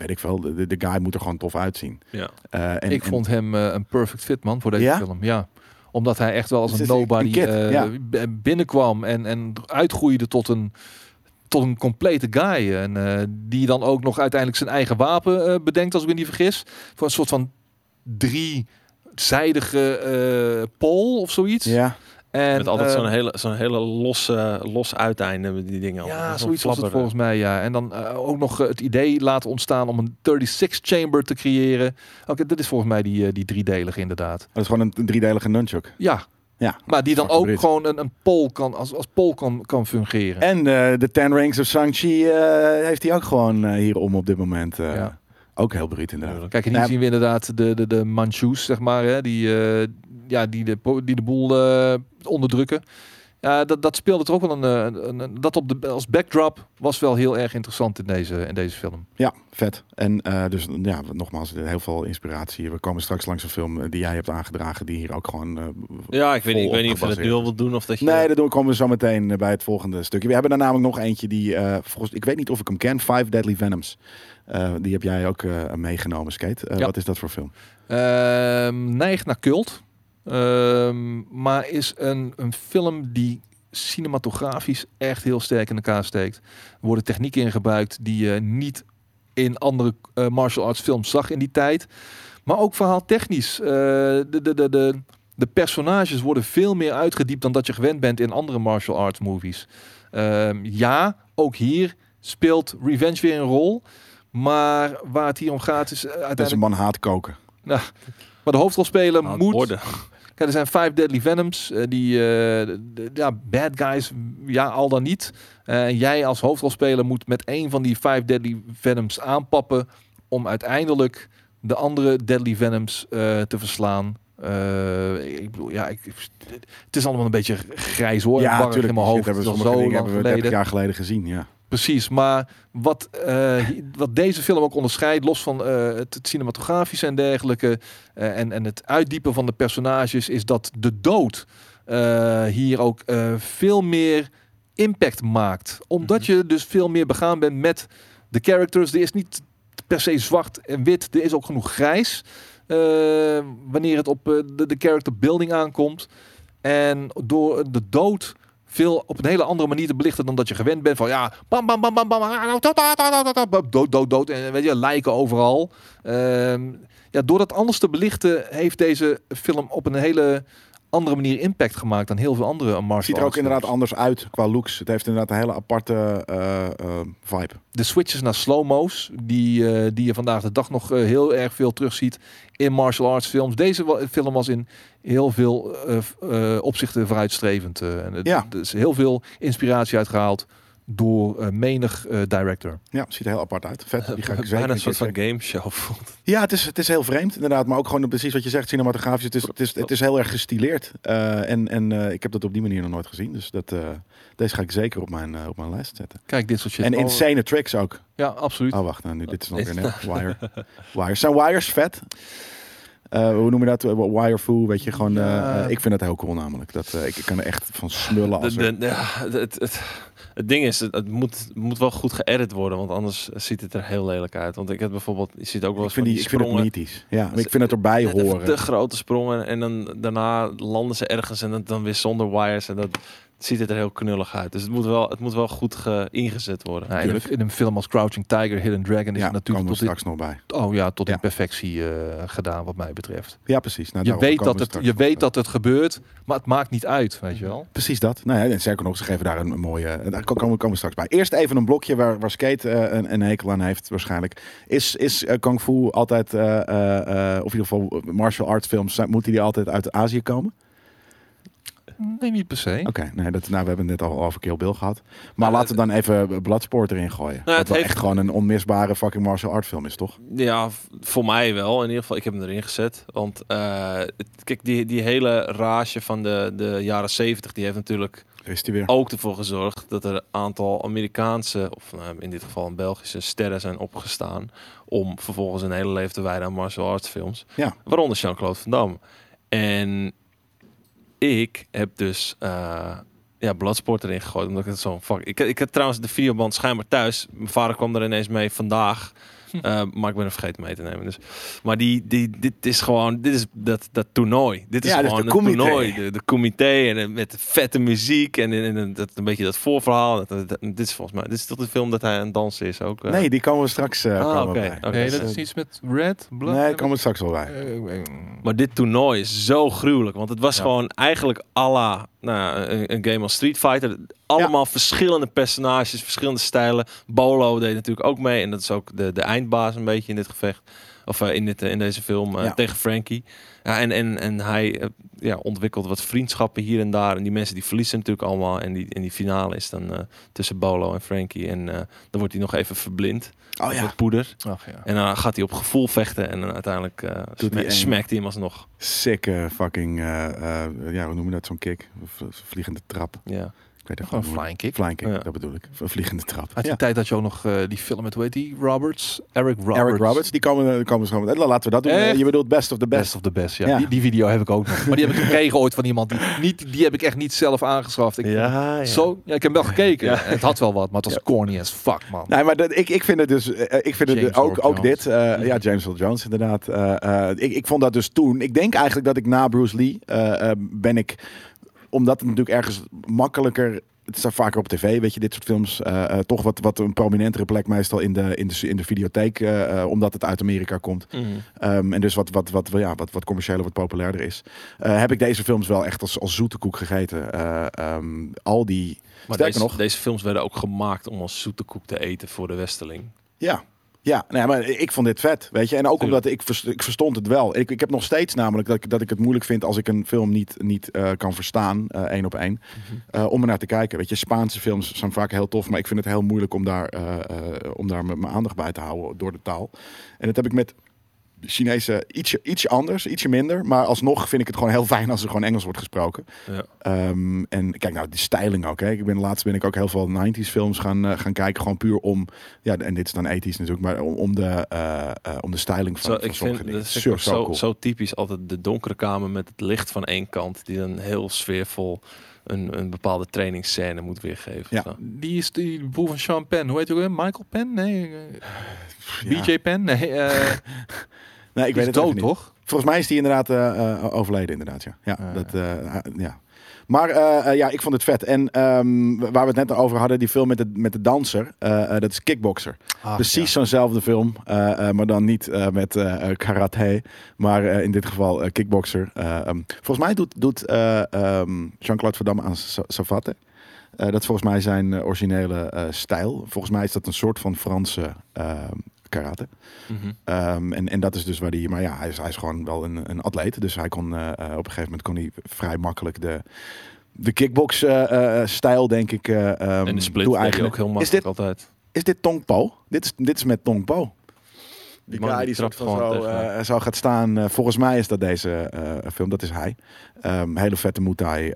weet ik veel, de, de guy moet er gewoon tof uitzien. Ja. Eh, en, ik en- vond hem eh, een perfect fit man voor deze Ja? film. Ja. Omdat hij echt wel als een nobody kid, eh, ja. binnenkwam en, en uitgroeide tot een, tot een complete guy. En eh, die dan ook nog uiteindelijk zijn eigen wapen eh, bedenkt, als ik me niet vergis. Voor een soort van drie zijdige eh pol of zoiets. Ja, En, Met altijd eh, zo'n hele, zo'n hele losse, los uiteinde met die dingen. Ja, zoiets was het volgens mij, ja. En dan eh, ook nog eh, het idee laten ontstaan om een 36-chamber te creëren. Oké, dat is volgens mij die, die driedelige inderdaad. dat is gewoon een, een driedelige nunchuk. Ja, Ja. maar die dan ook gewoon een, een pol kan, als, als pol kan, kan fungeren. En eh, de Ten Rings of Shang-Chi eh, heeft hij ook gewoon eh, hier om op dit moment. eh, Ja. Ook heel bruut inderdaad. Kijk, en hier Ja. zien we inderdaad de, de, de Manchus, zeg maar, hè, die, eh, ja, die, de, die de boel eh, onderdrukken. Ja, dat, dat speelde er ook wel een, eh, een, een- dat op de, als backdrop was wel heel erg interessant in deze, in deze film. Ja, vet. En eh, dus ja, nogmaals, heel veel inspiratie. We komen straks langs een film die jij hebt aangedragen, die hier ook gewoon. Ja, ik weet, niet, ik weet niet of je dat nu al wilt doen of dat je... Nee, dat doen we komen we zo meteen bij het volgende stukje. We hebben daar namelijk nog eentje die, eh, volgens, ik weet niet of ik hem ken, Five Deadly Venoms. Eh, die heb jij ook eh, meegenomen, Skate. Eh, Ja. Wat is dat voor film? Ehm neigt naar cult. Ehm, maar is een, een film die cinematografisch echt heel sterk in elkaar steekt. Er worden technieken in gebruikt die je niet in andere martial arts films zag in die tijd. Maar ook verhaaltechnisch. eh de, de, de, de, de personages worden veel meer uitgediept dan dat je gewend bent in andere martial arts movies. Ehm, ja, ook hier speelt revenge weer een rol. Maar waar het hier om gaat is eh, Dat is een uiteindelijk... man haat koken. Maar de hoofdrolspeler moet... worden. Kijk, er zijn vijf Deadly Venoms. eh, die, eh, de- ja, bad guys, ja, al dan niet. En jij als hoofdrolspeler moet met één van die vijf Deadly Venoms aanpappen... om uiteindelijk de andere Deadly Venoms te verslaan. Ik bedoel, ja, ik, het is allemaal een beetje grijs hoor. ja, natuurlijk. in mijn Shit, hoofd. hebben we lang hebben we 30 geleden. jaar geleden gezien. Ja. Precies, maar wat, eh, wat deze film ook onderscheidt, los van eh, het, het cinematografische en dergelijke, eh, en, en het uitdiepen van de personages, is dat de dood hier ook veel meer impact maakt. Omdat je dus veel meer begaan bent met de characters. Er is niet per se zwart en wit, er is ook genoeg grijs. wanneer het op de, de character building aankomt. En door de dood veel op een hele andere manier te belichten dan dat je gewend bent van ja, bam bam bam bam bam, dood dood dood en weet je lijken overal. Ehm, ja, door dat anders te belichten heeft deze film op een hele andere manier impact gemaakt dan heel veel andere martial Het ziet er ook inderdaad anders uit qua looks. Het heeft inderdaad een hele aparte eh, eh, vibe. de switches naar slow-mo's, die, eh, die je vandaag de dag nog heel erg veel terugziet in martial arts films. Deze film was in heel veel opzichten vooruitstrevend. en het- Ja. Er is heel veel inspiratie uitgehaald door eh, menig eh, director. Ja, ziet er heel apart uit. Vet. Die ga ik zeker Bijna een soort van gameshow voelt. Ja, het is, het is heel vreemd inderdaad. Maar ook gewoon precies wat je zegt, cinematografisch. Het is, het is, het is heel erg gestileerd. Eh, en en ik heb dat op die manier nog nooit gezien. Dus dat, deze ga ik zeker op mijn, op mijn lijst zetten. Kijk, dit soort shit. en insane tricks ook. Ja, absoluut. Oh, wacht. Nou, nu, dit is nog weer net. Wire. Wires. Zijn wires vet? Eh, hoe noem je dat? Wire foo, weet je, gewoon... eh, Ja. eh, ik vind dat heel cool namelijk. Dat, eh, ik, ik kan er echt van smullen als De, er- de, ja, het, het, het ding is, het, het moet, moet wel goed geëdit worden, want anders ziet het er heel lelijk uit. Want ik heb bijvoorbeeld, je ziet ook wel Ik eens vind, van die, ik vind het sprongen, mythisch. Ja, maar ik vind het erbij horen. De grote sprongen en dan daarna landen ze ergens en dan, dan weer zonder wires en dat ziet het er heel knullig uit. Dus het moet wel, het moet wel goed ge, ingezet worden. In, een, tuurlijk. in een film als Crouching Tiger, Hidden Dragon is ja, het komen natuurlijk we tot, in, straks nog bij. oh, ja, tot Ja. in perfectie eh, gedaan wat mij betreft. Ja, precies. Nou, je weet, dat het, je weet eh. dat het gebeurt, maar het maakt niet uit, weet je wel. Precies dat. Nou ja, en zeker nog, ze geven daar een, een mooie... Daar komen, komen we straks bij. Eerst even een blokje waar, waar Skate eh, een, een hekel aan heeft waarschijnlijk. Is, is eh, Kung Fu altijd, eh, eh, eh, of in ieder geval eh, martial arts films, moeten die altijd uit Azië komen? Nee, niet per se. Oké, nee, dat, nou, we hebben het net al over Kill Bill gehad. Maar Nou, laten we dan even Bloodsport erin gooien. het wat wel heeft- echt gewoon een onmisbare fucking martial art film is, toch? Ja, voor mij wel. In ieder geval, ik heb hem erin gezet. Want eh, het- kijk, die, die hele rage van de, de jaren zeventig, die heeft natuurlijk Daar is die weer. ook ervoor gezorgd dat er een aantal Amerikaanse, of nou, in dit geval een Belgische sterren zijn opgestaan. Om vervolgens een hele leven te wijden aan martial arts films. Ja. Waaronder Jean-Claude Van Damme. En ik heb dus eh, ja, Bloodsport erin gegooid. Omdat ik zo'n fuck... Ik, ik heb trouwens de videoband schijnbaar thuis. Mijn vader kwam er ineens mee vandaag. Eh, maar ik ben er vergeten mee te nemen. Dus. Maar die, die, dit is gewoon, dit is dat, dat toernooi. Dit is Ja, is gewoon de een comité. toernooi. De, de comité en eh, met de vette muziek en, en, en dat, een beetje dat voorverhaal. Dat, dat- dat- dit is volgens mij, dit is toch de film dat hij aan het dansen is ook. eh? Nee, die komen we straks eh, Ah, komen oké. we bij. Nee, dus, dat is iets met Red, Blood. Nee, komen we straks wel bij. Maar dit toernooi is zo gruwelijk. Want het was Ja. gewoon eigenlijk à la nou, een, een game als Street Fighter. Allemaal verschillende personages, verschillende stijlen. Bolo deed natuurlijk ook mee. En dat is ook de, de eindbaas een beetje in dit gevecht. Of eh, in, dit, in deze film eh, Ja. tegen Frankie. Ja, en, en, en hij eh, ja, ontwikkelt wat vriendschappen hier en daar. En die mensen die verliezen natuurlijk allemaal. En die, en die finale is dan eh, tussen Bolo en Frankie. En eh, dan wordt hij nog even verblind Oh ja, met poeder. Ach ja. En dan gaat hij op gevoel vechten. En dan uiteindelijk eh Doet hij sma- één. smakt hij hem alsnog. sick eh, fucking, eh, eh, ja, hoe noem je dat, zo'n kick? V- vliegende trap. Ja. Gewoon flying kick. Flying kick, Ja. dat bedoel ik. Een vliegende trap. Uit die Ja. tijd had je ook nog eh, die film met, hoe heet die? Roberts? Eric Roberts. Eric Roberts, die komen, die komen zo. Laten we dat doen. Echt? Eh, Je bedoelt best of the best. Best of the best, ja. Ja. Die, die video heb ik ook nog. Maar die heb ik gekregen ooit van iemand. Die, niet, die heb ik echt niet zelf aangeschaft. Ik, Ja, Zo, ja, ik heb wel gekeken. Ja. Het had wel wat, maar het was corny as fuck, man. Nee, maar dat, ik, ik vind het dus, eh, ik vind het James ook, ook dit, eh, ja, James Earl Jones inderdaad. Eh, eh, ik, ik vond dat dus toen, ik denk eigenlijk dat ik na Bruce Lee ben ik, omdat het natuurlijk ergens makkelijker, het staat vaker op tv, weet je, dit soort films, eh, eh, toch wat, wat een prominentere plek meestal in de, in de, in de videotheek, eh, omdat het uit Amerika komt. Mhm. Ehm, en dus wat, wat, wat, ja, wat, wat commerciëler, wat populairder is. Heb ik deze films wel echt als, als zoete koek gegeten. Eh, ehm, al die, Maar deze, nog, deze films werden ook gemaakt om als zoete koek te eten voor de Westeling. Ja. Ja, nee, maar ik vond dit vet, weet je. En ook omdat ik, vers- ik verstond het wel. Ik, ik heb nog steeds namelijk dat ik, dat ik het moeilijk vind als ik een film niet, niet eh, kan verstaan, eh, één op één, eh, om er naar te kijken. Weet je, Spaanse films zijn vaak heel tof, maar ik vind het heel moeilijk om daar, om daar mijn mijn aandacht bij te houden door de taal. En dat heb ik met Chinese ietsje, ietsje anders, ietsje minder. Maar alsnog vind ik het gewoon heel fijn als er gewoon Engels wordt gesproken. Ja. Ehm, en kijk nou, die styling ook. Hè. Ik ben laatst ben ik ook heel veel 90s films gaan, eh, gaan kijken. Gewoon puur om, ja, en dit is dan 80s natuurlijk, maar om, om de, eh, eh, om de styling van, Zo, van ik sommige vind dingen. dat is Zo, zo zo, cool. zo typisch altijd de donkere kamer met het licht van één kant. Die dan heel sfeervol een, een bepaalde trainingsscène moet weergeven. Ja. Zo. Die is die broer van Sean Penn. Hoe heet hij ook weer? Michael Penn? Nee. eh, Ja. BJ Penn? Nee. eh Nee, ik die weet is het dood, niet. toch? Volgens mij is die inderdaad eh, overleden, inderdaad. Ja, ja, Ah, dat, eh, ja. Maar eh, eh, ja, ik vond het vet. En ehm, waar we het net over hadden, die film met de, met de danser, eh, dat is Kickboxer. Ach, Precies ja. zo'nzelfde film, maar dan niet met karate, maar in dit geval kickboxer. Eh, ehm, volgens mij doet, doet eh, ehm, Jean-Claude Van Damme aan Sa- Savate. Dat is volgens mij zijn originele stijl. Volgens mij is dat een soort van Franse karate. Mhm. Ehm, en, en dat is dus waar hij, maar ja, hij is, hij is gewoon wel een, een atleet. Dus hij kon eh, eh, op een gegeven moment kon hij vrij makkelijk de, de kickbox eh, stijl, denk ik, eh ehm, en de split toe-eigenen. ook heel Is makkelijk dit, altijd. is dit Tong Po? Dit is, dit is met Tong Po. Die guy die die soort van zo, zo gaat staan. volgens mij is dat deze film. Dat is hij. Ehm, hele vette Muay Thai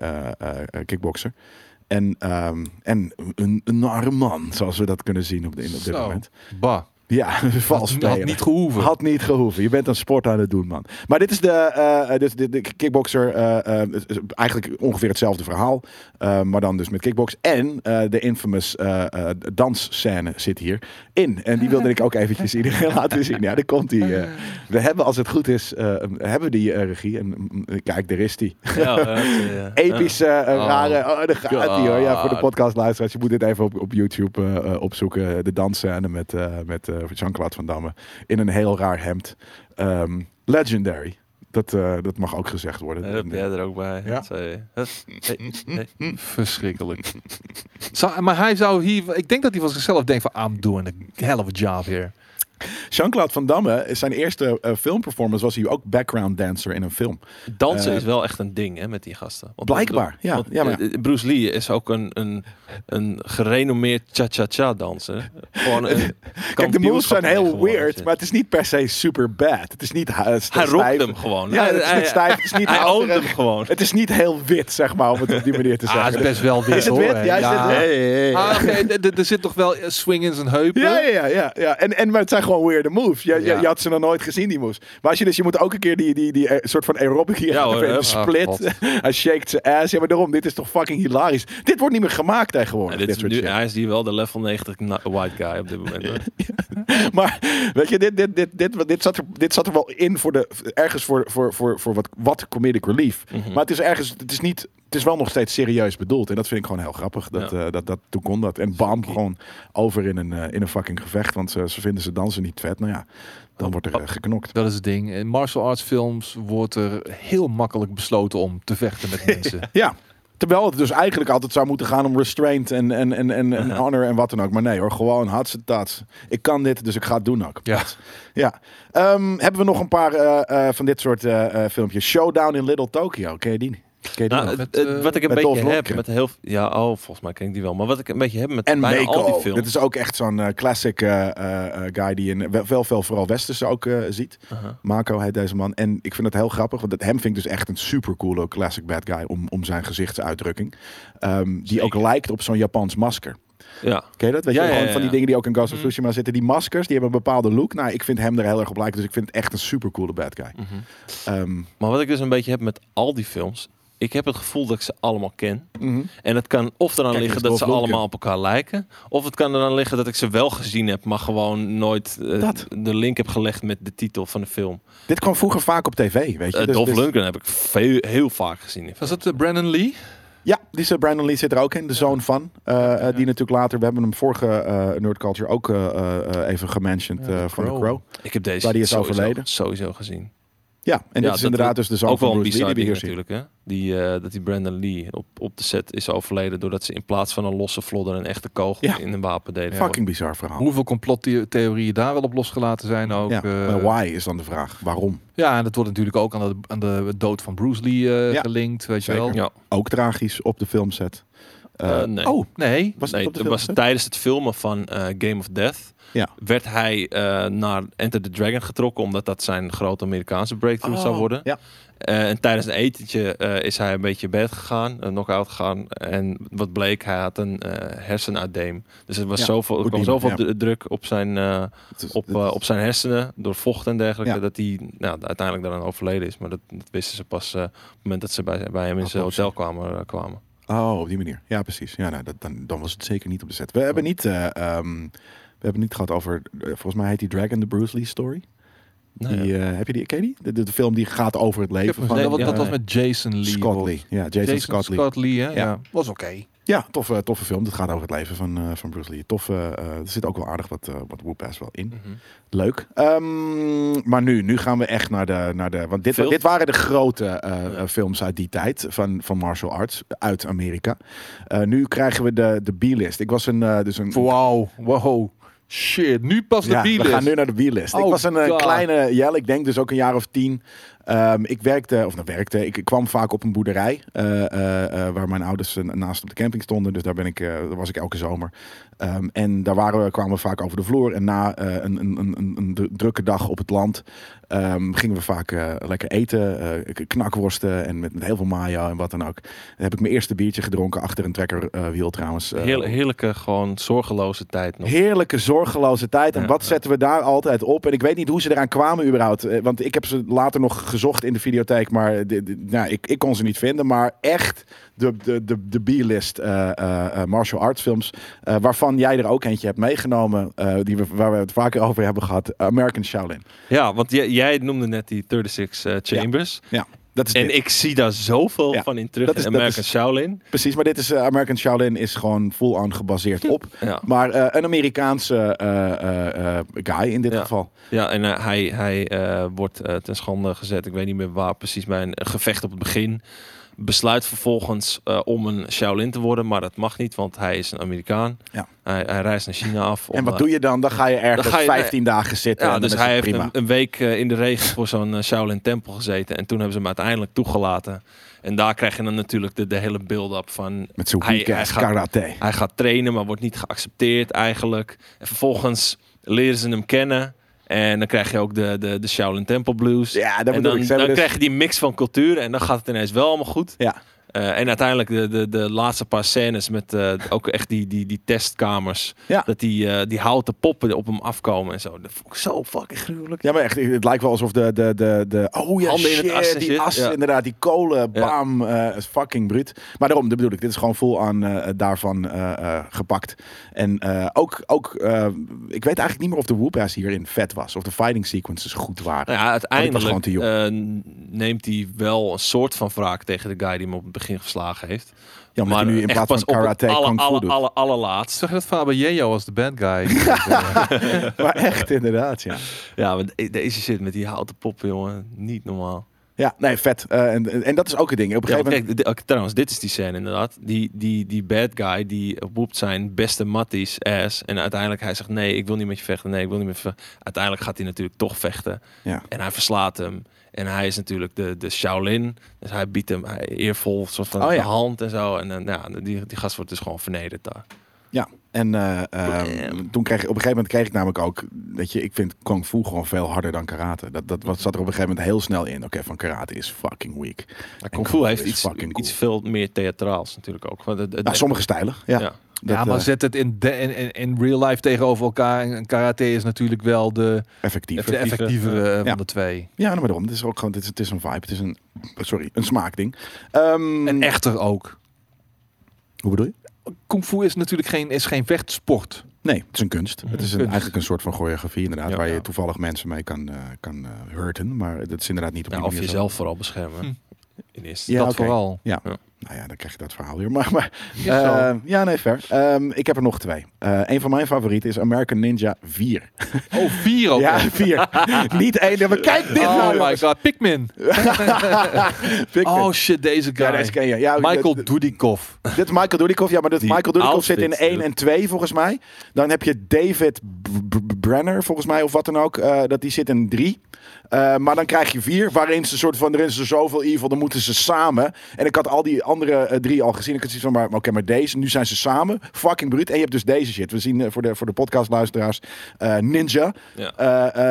kickboxer. En, en een, een man, zoals we dat kunnen zien op, de, in, op dit Zo. moment. Bah. Ja, vals Had, had spelen. niet gehoeven. Had niet gehoeven. Je bent een sport aan het doen, man. Maar dit is de, eh, dus de, de kickboxer. eh, eigenlijk ongeveer hetzelfde verhaal. maar dan dus met kickbox. En de infamous dansscène zit hier in. En die wilde ik ook eventjes iedereen laten zien. Ja, daar komt die. eh. we hebben, als het goed is, hebben die regie. En mm, kijk, daar is die. Ja. Epische, eh, Oh. rare. Oh, daar gaat die hoor. Ja, voor de podcastluisteraars. Je moet dit even op, op YouTube opzoeken. De dansscène met, met Jean-Claude Van Damme. In een heel raar hemd. Ehm, legendary. Dat, eh, dat mag ook gezegd worden. Heb jij er ook bij. Ja. Hup. Hey, hey. Verschrikkelijk. Zou- maar hij zou hier... Ik denk dat hij van zichzelf denkt van... I'm doing a hell of a job here. Jean-Claude Van Damme, zijn eerste eh, filmperformance was hij ook background dancer in een film. Dansen Eh, is wel echt een ding hè, met die gasten. Want, Blijkbaar, ja. want, Ja, maar- eh, Bruce Lee is ook een, een, een gerenommeerd cha-cha-cha danser. Gewoon een Kijk, de moves zijn heel weird, maar het is niet per se super bad. Het is niet uh, Hij stijf. rokt hem gewoon. Ja, het is hij, niet stijf. Het is niet hij oont hem gewoon. Het is niet heel wit, zeg maar, om het op die manier te Ah, zeggen. het is best wel wit, Is het hoor, wit? Ja, is het wit? Ah, d- er zit toch wel swing in zijn heupen? Ja, ja, ja, ja, ja. En, en, maar het zijn gewoon weirde de moves. Je, je, Ja. je had ze nog nooit gezien, die moves. Maar als je dus, je moet ook een keer die, die, die eh, soort van aerobic hier Ja, hoor, split. Ah, God. hij shakes zijn ass. Ja, maar daarom, dit is toch fucking hilarisch. Dit wordt niet meer gemaakt Ja, tegenwoordig, dit dit is soort nu, hij is hier wel de level 90 na- white guy op dit moment. Maar weet je, dit, dit, dit, dit, dit, zat er, dit zat er wel in voor de, ergens voor, voor, voor, voor wat, wat comedic relief. Mhm. Maar het is ergens, het is niet, het is wel nog steeds serieus bedoeld. En dat vind ik gewoon heel grappig. Dat, Ja. eh, dat, dat, toen kon dat. En bam, gewoon over in een, eh, in een fucking gevecht. Want ze, ze vinden ze dansen niet vet. Nou ja, dan wordt er eh, geknokt. Dat is het ding. In martial arts films wordt er heel makkelijk besloten om te vechten met mensen. Ja. Terwijl het dus eigenlijk altijd zou moeten gaan om restraint en, en, en, en, honor en wat dan ook. Maar nee hoor, gewoon hartstikke tats. Ik kan dit, dus ik ga het doen ook. Ja. Ja. Ehm, hebben we nog een paar eh, eh, van dit soort filmpjes. Showdown in Little Tokyo. Ken je die? Ken je die Nou, Met, wat ik een met Dolph beetje heb met heel ja oh volgens mij ken ik die wel maar wat ik een beetje heb met en bijna al die Mako. films Dit is ook echt zo'n eh, classic eh, eh, guy die in wel, wel veel vooral westerse ook eh, ziet. Aha. Mako heet deze man. En ik vind het heel grappig, want het, hem vind ik dus echt een super coole classic bad guy om, om zijn gezichtsuitdrukking. Ehm, die ook lijkt op zo'n Japans masker. ja Ken je dat? Weet Ja, je, ja, gewoon ja, van die dingen die ook in Ghost of Mhm. Tsushima zitten. Die maskers, die hebben een bepaalde look. Nou, ik vind hem er heel erg op lijken. Dus ik vind het echt een super coole bad guy. Mhm. Ehm, maar wat ik dus een beetje heb met al die films ik heb het gevoel dat ik ze allemaal ken mhm. en het kan of eraan Kijk, liggen dat dat ze allemaal op elkaar lijken of het kan eraan liggen dat ik ze wel gezien heb maar gewoon nooit eh, Dat. de link heb gelegd met de titel van de film Dit kwam vroeger vaak op tv, weet je. uh, Dus- Dolph dus- Lundgren heb ik veel, heel vaak gezien Was het eh, Brandon Lee? Ja, die is, eh, Brandon Lee zit er ook in, de zoon van. Ja. Die natuurlijk later, we hebben hem vorige eh Nerd Culture ook eh, eh, eh, even gementioned Ja, eh, van The Crow. Crow. ik heb deze Waar die is sowieso, overleden. sowieso gezien Ja, en dit Ja, is dat- inderdaad dus de zoon ook wel van een Bruce Lee bizar die we ding hier zien. natuurlijk, hè? Die, eh, dat die Brandon Lee op, op de set is overleden doordat ze in plaats van een losse vlodder een echte kogel Ja. in een wapen deden. Fucking bizar verhaal. Hoeveel complottheorieën daar wel op losgelaten zijn ook. ja, eh, maar why is dan de vraag. Waarom? ja, en dat wordt natuurlijk ook aan de, aan de dood van Bruce Lee eh, Ja, gelinkt, weet zeker. je wel. Ja, Ook tragisch op de filmset. Nee. Oh, Nee, was het nee, het was tijdens het filmen van eh, Game of Death. Ja. Werd hij eh, naar Enter the Dragon getrokken, omdat dat zijn grote Amerikaanse breakthrough zou Oh, worden. Ja. Eh, en tijdens een etentje eh, is hij een beetje bed gegaan, een knock-out gegaan. En wat bleek, hij had een hersenuitdeem. Dus er was Ja, zoveel, er kwam zoveel druk op zijn, Het is- op, het op zijn hersenen door vocht en dergelijke, dat hij nou, uiteindelijk daaraan overleden is. Maar dat, dat wisten ze pas op het moment dat ze bij, bij hem in zijn hotelkamer eh, kwamen. Oh, op die manier. Ja, precies. Ja, nou, dat, dan, dan was het zeker niet op de set. We hebben niet, eh, we hebben niet gehad over, eh, volgens mij heet die Dragon the Bruce Lee story. Nou die, ja. eh, heb je die, ken je die? De, de, de film die gaat over het leven van dat, was- ja, dat was ja. met Jason Lee. Scott Lee. Ja, Jason, Scott Lee. Scott Lee, hè? Ja. Ja. Was oké. Ja, toffe, toffe film. Dat gaat over het leven van, eh, van Bruce Lee. Toffe, eh, er zit ook wel aardig wat, eh wat Whoop-ass wel in. Mhm. Leuk. Ehm, maar nu, nu gaan we echt naar de... Naar de want dit, Film? dit waren de grote eh, Ja. eh, films uit die tijd van, van martial arts uit Amerika. Eh, nu krijgen we de, de B-list. Ik was een... eh, dus een Wauw, wow. Shit, nu pas de ja, we gaan nu naar de B-list. ik Oh, was een eh, kleine jel, ik denk dus ook een jaar of tien. Ehm, ik werkte, of nou werkte, ik, kwam vaak op een boerderij eh, eh, eh, waar mijn ouders naast op de camping stonden. Dus daar ben ik, daar was ik elke zomer. Ehm, en daar waren we, kwamen we vaak over de vloer. En na een, een, een, een, een dru- drukke dag op het land ehm, gingen we vaak lekker eten. knakworsten en met, met heel veel mayo en wat dan ook. Dan heb ik mijn eerste biertje gedronken achter een trekkerwiel trouwens. Heerlijk- heerlijke, gewoon zorgeloze tijd nog. Heerlijke, zorgeloze tijd. En Ja, wat zetten we daar altijd op? En ik weet niet hoe ze eraan kwamen überhaupt. Want ik heb ze later nog gezocht in de videotheek. Maar de, de- nou, ik, ik kon ze niet vinden. Maar echt de, de, de, de B-list eh, eh, eh, martial arts films. waarvan jij er ook eentje hebt meegenomen. die we, waar we het vaker over hebben gehad. American Shaolin. Ja, want jij, jij noemde net die 36 eh, Chambers. Dat is En dit. ik zie daar zoveel Ja, van in terug dat in is- dat American is- Shaolin. Precies, maar dit is eh, American Shaolin is gewoon full-on gebaseerd op. Ja, Maar eh, een Amerikaanse eh, guy in dit Ja. geval. ja en hij, hij wordt ten schande gezet. Ik weet niet meer waar precies bij een gevecht op het begin. Besluit vervolgens eh, om een Shaolin te worden, maar dat mag niet, want hij is een Amerikaan. Ja. Hij, hij reist naar China af. om, En wat eh, doe je dan? Dan ga je ergens Dan ga je- 15 dagen zitten. Ja, en dus hij heeft prima. een, een week eh, in de regen voor zo'n eh, Shaolin tempel gezeten. En toen hebben ze hem uiteindelijk toegelaten. En daar krijg je dan natuurlijk de, de hele build-up van... Met zo'n hij- gaat- karate. Hij gaat trainen, maar wordt niet geaccepteerd eigenlijk. En vervolgens leren ze hem kennen. En dan krijg je ook de, de, de Shaolin Temple Blues. Ja, dat en bedoel dan, ik. Dan dus- krijg je die mix van cultuur. En dan gaat het ineens wel allemaal goed. Ja. Eh, en uiteindelijk de, de, de laatste paar scènes met eh, ook echt die, die, die testkamers. Ja. Dat die, eh, die houten poppen op hem afkomen en zo. Dat vond ik zo fucking gruwelijk. Ja, maar echt, het lijkt wel alsof de, de, de, de oh ja, Handen in het shit, as die as, ja. inderdaad, die kolen, bam, is fucking bruut. Maar daarom, dat bedoel ik, dit is gewoon vol aan daarvan gepakt. En ook, ook ik weet eigenlijk niet meer of de whoop hierin vet was, of de fighting sequences goed waren. Nou ja, uiteindelijk neemt hij wel een soort van wraak tegen de guy die hem op het begin geslagen heeft. ja, maar nu in plaats van karate alle, kung fu alle, doet. alle, allerlaatst. Je dat als de bad guy? Maar echt inderdaad, ja. Ja, maar de- deze shit met die houten poppen, jongen. Niet normaal. Ja, nee, vet. Eh, en, en dat is ook het ding. Op een Ja, gegeven moment... kijk, trouwens, dit is die scène inderdaad. Die, die, die bad guy die woept zijn beste matties ass. En uiteindelijk hij zegt nee, ik wil niet met je vechten. Nee, ik wil niet met je vechten. Uiteindelijk gaat hij natuurlijk toch vechten. Ja. En hij verslaat hem. En hij is natuurlijk de, de Shaolin. Dus hij biedt hem eervol soort van Oh, ja. de hand en zo. En dan ja, die, die gast wordt dus gewoon vernederd daar. Ja, en eh, ehm, toen kreeg ik op een gegeven moment kreeg ik namelijk ook, weet je, ik vind kung fu gewoon veel harder dan karate. Dat, dat was, zat er op een gegeven moment heel snel in. Oké, van karate is fucking weak. Maar En Kung Fu heeft iets, cool. iets veel meer theatraals natuurlijk ook. Want het, het- Nou, sommige stijlen, ja. Ja. Dat, ja, maar eh, zet het in, de, in, in, in real life tegenover elkaar. En karate is natuurlijk wel de, effectief. de effectievere eh, van Ja. de twee. Ja, nou, maar daarom. Het is ook gewoon, het is, het is een vibe. Het is een, sorry, een smaakding. Ehm, En echter ook. Hoe bedoel je? Kung fu is natuurlijk geen, is geen vechtsport. Nee, het is een kunst. Het is een, Kunst. eigenlijk een soort van choreografie inderdaad, Ja. waar je Ja. toevallig mensen mee kan, eh, kan eh, hurten. Maar dat is inderdaad niet op Ja, die of jezelf vooral beschermen. Hm. In eerste Ja, dat vooral. Nou ja, dan krijg je dat verhaal weer. Maar, maar eh, ja, nee, fair. Ehm, ik heb er nog twee. Eh een van mijn favorieten is American Ninja 4. Oh, vier ook. Ja, nog. 4. Niet één. Maar kijk dit Oh nou. my jongens. god, Pikmin. Pikmin. Oh shit, deze guy. ja, deze ken je. Ja, Michael Dudikoff. Dit is Michael Dudikoff. Ja, maar dit Die Michael Dudikoff zit in outfits, 1 en 2 volgens mij. Dan heb je David Brenner volgens mij of wat dan ook. eh, dat die zit in 3. Eh, maar dan krijg je 4, waarin ze soort van er is er zoveel evil, dan moeten ze samen. En ik had al die andere eh, drie al gezien. Ik had zoiets van, maar oké, maar deze, nu zijn ze samen. Fucking bruut. En je hebt dus deze shit. We zien eh, voor de, voor de podcastluisteraars eh, Ninja. Ja.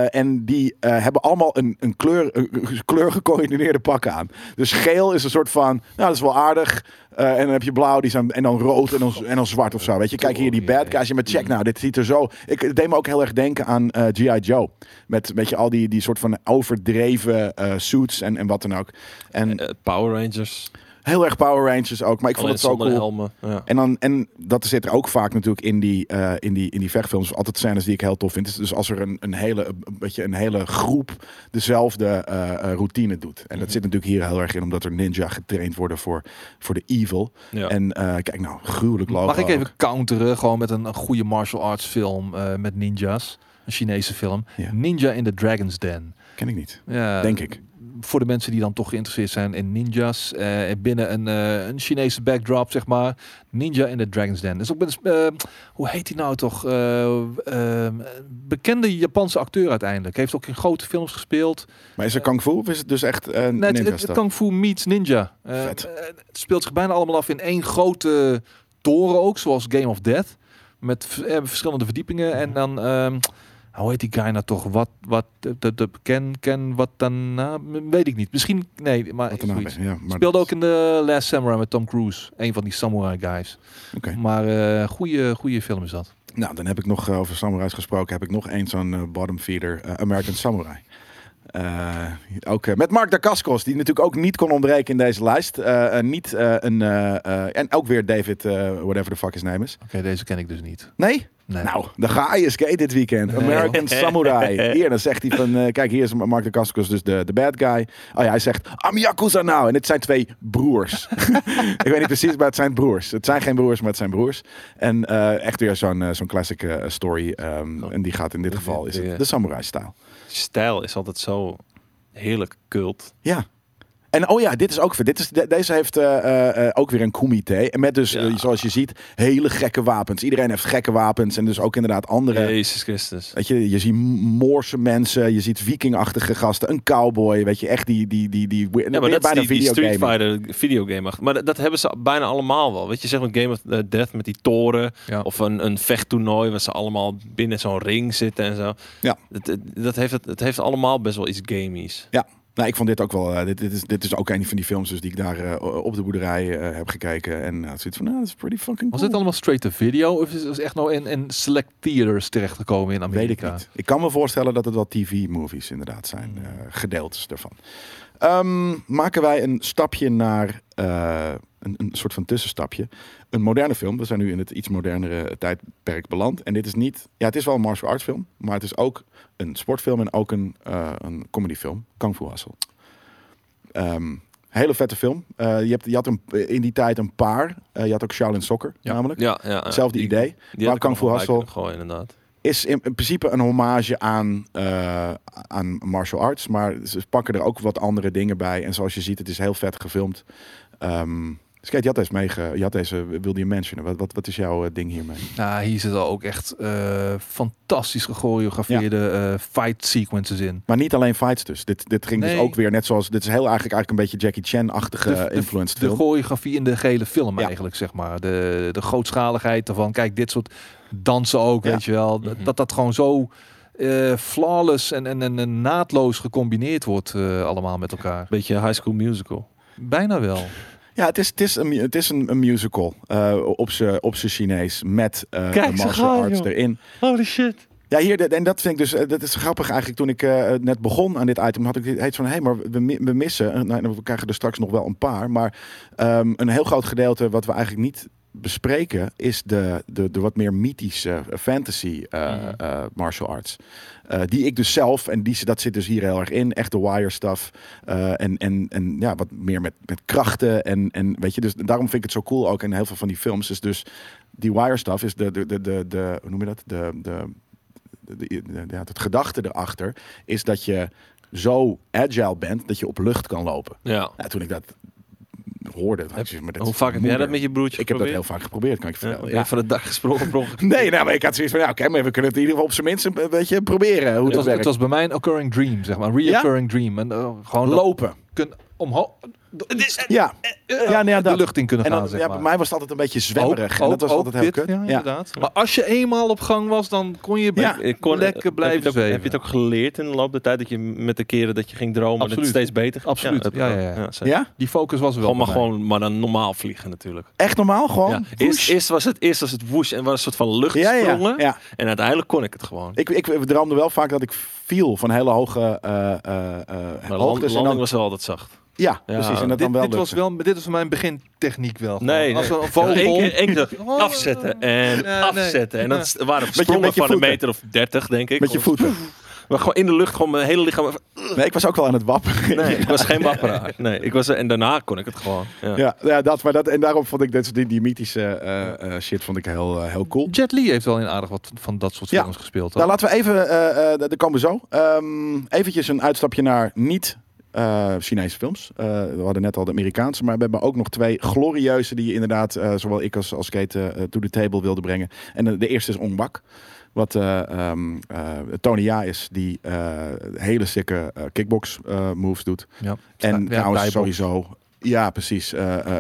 En die hebben allemaal een, een kleur, een kleur gecoördineerde pakken aan. Dus geel is een soort van, nou dat is wel aardig. En dan heb je blauw, die zijn, en dan rood en dan, en dan zwart of zo. Weet je, kijk hier die bad guys. Met check nou, dit ziet er zo. Ik, deed me ook heel erg denken aan G.I. Joe. Met weet je, al die, die soort van overdreven suits en, en wat dan ook. En Power Rangers. Heel erg Power Rangers ook. Maar ik vond Alleen het zo cool. helmen. Ja. En, dan, en dat zit er ook vaak natuurlijk in die, eh, in die, in die vechtfilms. Altijd scènes die ik heel tof vind. Dus- Dus als er een, een, hele, een, beetje een hele groep dezelfde eh, eh, routine doet. En dat Mhm. zit natuurlijk hier heel erg in. Omdat er ninja getraind worden voor, voor de evil. Ja. En eh, kijk nou, gruwelijk logo Mag ik even counteren? Gewoon met een, een goede martial arts film eh, met ninjas. Een Chinese film. Ja. Ninja in the Dragon's Den. Ken ik niet. Ja, Denk ik. Voor de mensen die dan toch geïnteresseerd zijn in ninjas. eh, binnen een, eh, een Chinese backdrop, zeg maar. Ninja in the Dragon's Den. Dus ook met, eh, hoe heet hij nou toch? Eh, eh, bekende Japanse acteur uiteindelijk. Heeft ook in grote films gespeeld. Maar is er kung fu of is het dus echt eh Nee, het, het, het? Kung Fu meets Ninja. Het speelt zich bijna allemaal af in één grote toren ook, zoals Game of Death. Met verschillende verdiepingen. En dan, ehm, hoe heet die guy nou toch? Wat, wat, de, de, de- ken, ken, wat dan, nou, weet ik niet. Misschien, nee, maar zoiets. ja, Speelde ook in de Last Samurai met Tom Cruise. Een van die samurai guys. Oké. Maar eh goede, goede film is dat. Nou, dan heb ik nog eh, over samurais gesproken. Heb ik nog één zo'n eh, bottom feeder, American Samurai. Eh, ook eh, met Mark Dacascos, die natuurlijk ook niet kon ontbreken in deze lijst. Eh, niet eh, een. en ook weer David, eh, whatever the fuck his name is. Oké, deze ken ik dus niet. Nee? Nee. Nou, dan ga je skate dit weekend. Nee, American Samurai. Hier, dan zegt hij van, eh, kijk, hier is Mark Dacascos, dus de, de bad guy. Oh ja, hij zegt, I'm Yakuza now. En het zijn twee broers. ik weet niet precies, maar het zijn broers. Het zijn geen broers, maar het zijn broers. En eh, echt weer zo'n zo'n classic story. ehm, en die gaat in dit geval, is het de samurai-stijl. Stijl is altijd zo heerlijk cult. Ja. En oh ja, dit is ook. Dit is, de- deze heeft eh, eh, eh, ook weer een comité. En met dus, Ja. zoals je ziet, hele gekke wapens. Iedereen heeft gekke wapens. En dus ook inderdaad andere... Jezus Christus. Weet je, je ziet Moorse mensen, je ziet vikingachtige gasten, een cowboy, weet je, echt die, die, die, die, Ja, maar dat is bijna die, die Street. Fighter videogame. Maar dat, hebben ze bijna allemaal wel. Weet je, zeg maar Game of Death met die toren. Ja. Of een, een vechttoernooi waar ze allemaal binnen zo'n ring zitten en zo. Ja. Dat, dat- dat heeft, het, het heeft allemaal best wel iets gamies. Ja. Nou, ik vond dit ook wel. eh, dit, dit, is, dit is ook een van die films dus die ik daar eh, op de boerderij eh, heb gekeken. En uh, zoiets van, nou, dat is pretty fucking Was cool. dit allemaal straight to video of is het echt nou in, in select theaters terechtgekomen in Weet Amerika? ik niet. Ik kan me voorstellen dat het wel TV-movies inderdaad zijn. Hmm. gedeeltes daarvan. Ehm, maken wij een stapje naar eh, een, een soort van tussenstapje. Een moderne film. We zijn nu in het iets modernere tijdperk beland. En dit is niet... Ja, het is wel een martial arts film. Maar het is ook een sportfilm en ook een, eh een comedyfilm. Kung Fu Hustle. Ehm, hele vette film. Eh, je, hebt, je had een, in die tijd een paar. Eh, je had ook Shaolin Soccer Ja. namelijk. Ja, ja, ja. Hetzelfde Die- idee. Die Maar had ik Kung Fu Hustle- gooien, inderdaad. Is in, in principe een hommage aan, eh, aan martial arts. Maar ze pakken er ook wat andere dingen bij. En zoals je ziet, het is heel vet gefilmd. Ehm Skate, je had deze, meege, je had deze wilde je mentionen. Wat, wat, wat is jouw eh, ding hiermee? Nou, hier zitten ook echt eh, fantastisch gechoreografeerde eh, fight sequences in. Maar niet alleen fights dus. Dit, dit ging Nee. dus ook weer net zoals... Dit is heel eigenlijk, eigenlijk een beetje Jackie Chan-achtige De- de- choreografie in de gele film Ja. eigenlijk, zeg maar. De, de grootschaligheid ervan. Kijk, dit soort dansen ook, Ja. weet je wel. Mhm. Dat dat gewoon zo eh, flawless en, en, en, en naadloos gecombineerd wordt eh, allemaal met elkaar. Beetje High School Musical. Bijna wel. Ja, het is, het is, een, het is een, een musical eh, op zijn op Chinees met eh Kijk, martial gaan, arts joh. erin. Holy shit. Ja, hier, en dat vind ik dus, eh, dat is grappig eigenlijk. Toen ik net begon aan dit item, had ik het heet van, hé, hey, maar we, we missen, nou, we krijgen er straks nog wel een paar, maar ehm, een heel groot gedeelte wat we eigenlijk niet bespreken, is de, de, de wat meer mythische fantasy eh, Mhm. eh, martial arts. Eh, die ik dus zelf, en die, dat zit dus hier heel erg in, echt de wire stuff. en, en, en ja, wat meer met, met krachten. En, en weet je, dus daarom vind ik het zo cool ook in heel veel van die films. Is dus die wire stuff is de, de, de, de, de hoe noem je dat? De, de, de, de- de- ja, het gedachte erachter is dat je zo agile bent dat je op lucht kan lopen. Ja. Ja, toen ik dat hoorde, zoiets, maar dat Hoe vaak heb jij dat met je broertje Ik heb dat heel vaak geprobeerd, kan ik vertellen. ja. Ja. van het dak gesprongen, sprong. Nee, nou, maar ik had zoiets van, ja, oké, maar we kunnen het in ieder geval op zijn minst een beetje proberen hoe Het dat was, het was bij mij een occurring dream, zeg maar. Een reoccurring dream. En uh, gewoon Lopen. kunnen omhoog Ja, ja, nee, ja, de lucht in kunnen En gaan, dan, zeg ja, maar. bij mij was het altijd een beetje zwemmerig. Ook- en dat was ook- altijd heel dit, kut. Ja, Ja. inderdaad. Maar als je eenmaal op gang was, dan kon je Ja, kon, lekker heb blijven je, het ook, zweven. heb je het ook geleerd in de loop der tijd dat je met de keren dat je ging dromen dat het Absoluut. steeds beter ging? Absoluut. heb Ja, ja, ja. Ja? Die focus was wel Gewoon maar, gewoon, maar dan normaal vliegen natuurlijk. Echt normaal? Gewoon? Ja. Eerst, eerst was het eerst was het woes en was een soort van ja, ja, ja. En uiteindelijk kon ik het gewoon. Ik, ik droomde wel vaak dat ik viel van hele hoge eh eh eh, Maar land, hoogtes. En landing dan, was wel altijd zacht. Ja, Ja, precies. En dat Dit, dan wel dit, was wel, dit was mijn begintechniek wel. Nee, Als we een vogel... Eén keer, één keer Oh. afzetten en Ja, nee. afzetten. En dat Ja. waren sprongen met je van een meter of 30, denk ik. Met je voeten. Maar gewoon in de lucht, gewoon mijn hele lichaam. Nee, ik was ook wel aan het wapperen. Nee, ik was geen wapperaar. Nee, ik was, en daarna kon ik het gewoon. Ja. Ja, ja, dat, maar dat, en daarom vond ik dit, die, die mythische eh, eh, shit vond ik heel, eh, heel cool. Jet Li heeft wel in aardig wat van dat soort Ja. films gespeeld. Nou, hoor. laten we even, eh eh daar komen we zo. Ehm eventjes een uitstapje naar niet eh, Chinese films. Eh, we hadden net al de Amerikaanse, maar we hebben ook nog twee glorieuze die inderdaad eh, zowel ik als, als Kate to the table wilde brengen. En de, eerste is Ong Bak. Wat eh, Tony Ja is, die hele sikke kickbox moves doet. ja. En Ja, trouwens Thai-box. sowieso... Ja, precies.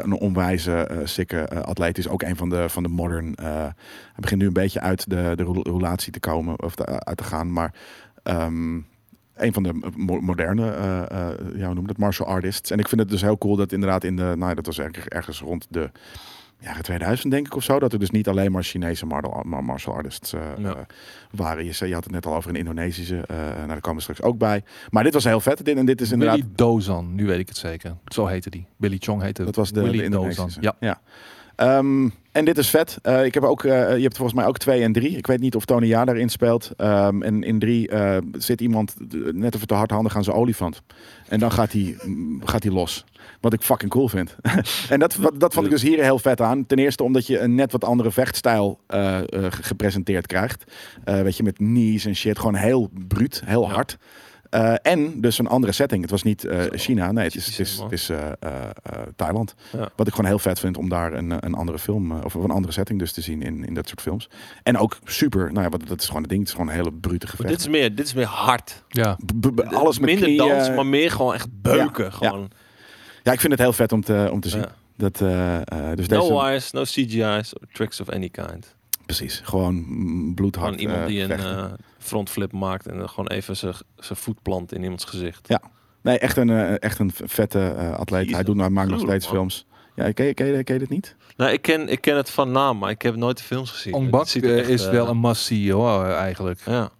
een onwijze, eh sikke atleet. Is ook een van de, van de modern... hij begint nu een beetje uit de, de roul- roulatie te komen. Of uit te gaan. Maar ehm, een van de mo- moderne, eh ja, hoe noem dat, martial artists. En ik vind het dus heel cool dat inderdaad in de... Nou, ja, dat was ergens, ergens rond de jaren 2000 denk ik of zo. Dat er dus niet alleen maar Chinese martial, mar- martial artists eh, Ja. waren. Je, zei- je had het net al over een Indonesische. eh nou, daar komen we straks ook bij. Maar dit was heel vet. Dit, en dit is inderdaad... Willy Dozan, nu weet ik het zeker. Zo heette die. Billy Chong heette Dat was de, Willy de Indonesische. Ja. ja. Ehm, en dit is vet. Eh, ik heb ook, eh, je hebt volgens mij ook twee en drie. Ik weet niet of Tony Ja daarin speelt. Ehm, en in drie eh, zit iemand net even te hardhandig aan zijn olifant. En dan gaat hij, mm, gaat hij los. Wat ik fucking cool vind. en dat, wat, dat vond ik dus hier heel vet aan. Ten eerste omdat je een net wat andere vechtstijl ge- gepresenteerd krijgt. Weet je, met knees en shit. Gewoon heel bruut, heel Ja. Eh, en dus een andere setting. Het was niet eh. China. Nee, het is, het is, het is eh, Thailand. Ja. Wat ik gewoon heel vet vind om daar een, een andere film of een andere setting dus te zien in, in dat soort films. En ook super. Nou ja, wat, dat is gewoon het ding. Het is gewoon een hele brute gevecht. dit, is meer, dit is meer hard. Ja. B- b- alles met Minder knieën. dans, maar meer gewoon echt beuken. Ja. Gewoon. Ja, ik vind het heel vet om te, om te zien. Ja. Dat, dus deze, No wires, no CGI's, or tricks of any kind. Precies. Gewoon bloedhard. Gewoon iemand eh, die een eh, frontflip maakt en gewoon even zijn zijn voet plant in iemands gezicht. Ja. Nee, echt een, eh, echt een vette eh, atleet. Jezus, Hij doet, nou, maakt nog steeds man. films. Ja, ken je, ken, je, ken je dit niet? Nou, ik ken, ik ken het van naam, maar ik heb nooit de films gezien. Ong Het Bak ziet echt, is wel een must-see hoor, eigenlijk. Ja.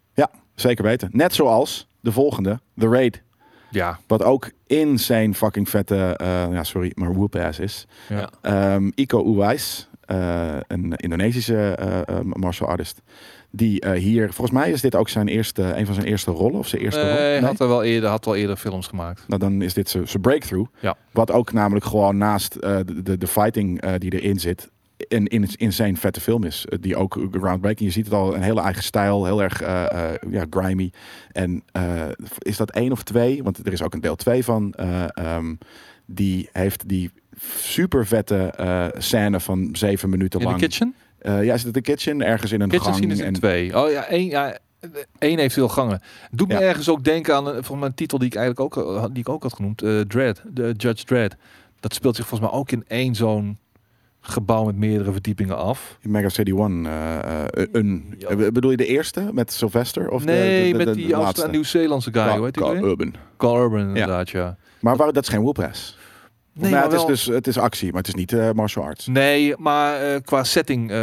Zeker weten. Net zoals de volgende, The Raid. Ja, Wat ook insane fucking vette, eh, ja sorry, maar whoop-ass is. ja. Ehm, Iko Uwais, eh, een Indonesische eh, eh, martial artist. Die hier, volgens mij is dit ook zijn eerste, een van zijn eerste rollen. Of zijn eerste rol. Eh, hij Nee? had er wel eerder, had wel eerder films gemaakt. Nou, dan is dit zijn breakthrough. Ja. Wat ook namelijk gewoon naast de, de, de fighting die erin zit, een in, insane vette film is. Die ook groundbreaking. Je ziet het al, een hele eigen stijl, heel erg ja, grimy. En is dat één of twee? Want er is ook een deel twee van. eh, ehm, die heeft die super vette eh, scène van zeven minuten In de lang. kitchen? Eh, ja, is het de kitchen? Ergens in een Kitchen gang. scene is in en, twee. Oh ja, één, ja, één heeft veel gangen. Doet me ergens ook denken aan een, van een titel die ik eigenlijk ook, had- die ik ook had genoemd. eh Dread, de Judge Dread. Dat speelt zich volgens mij ook in één zo'n gebouw met meerdere verdiepingen af. Mega City One. eh, eh, een, Ja. eh, bedoel je de eerste met Sylvester? Of de- nee, de, de, met die de Austra- laatste? Nieuw-Zeelandse guy. Carl- hoe heet Carl? Urban. Carl Urban inderdaad, ja. Maar waar, dat is geen whoop-ass. Nee, het, is dus, het is actie, maar het is niet eh, martial arts. Nee, maar eh, qua setting eh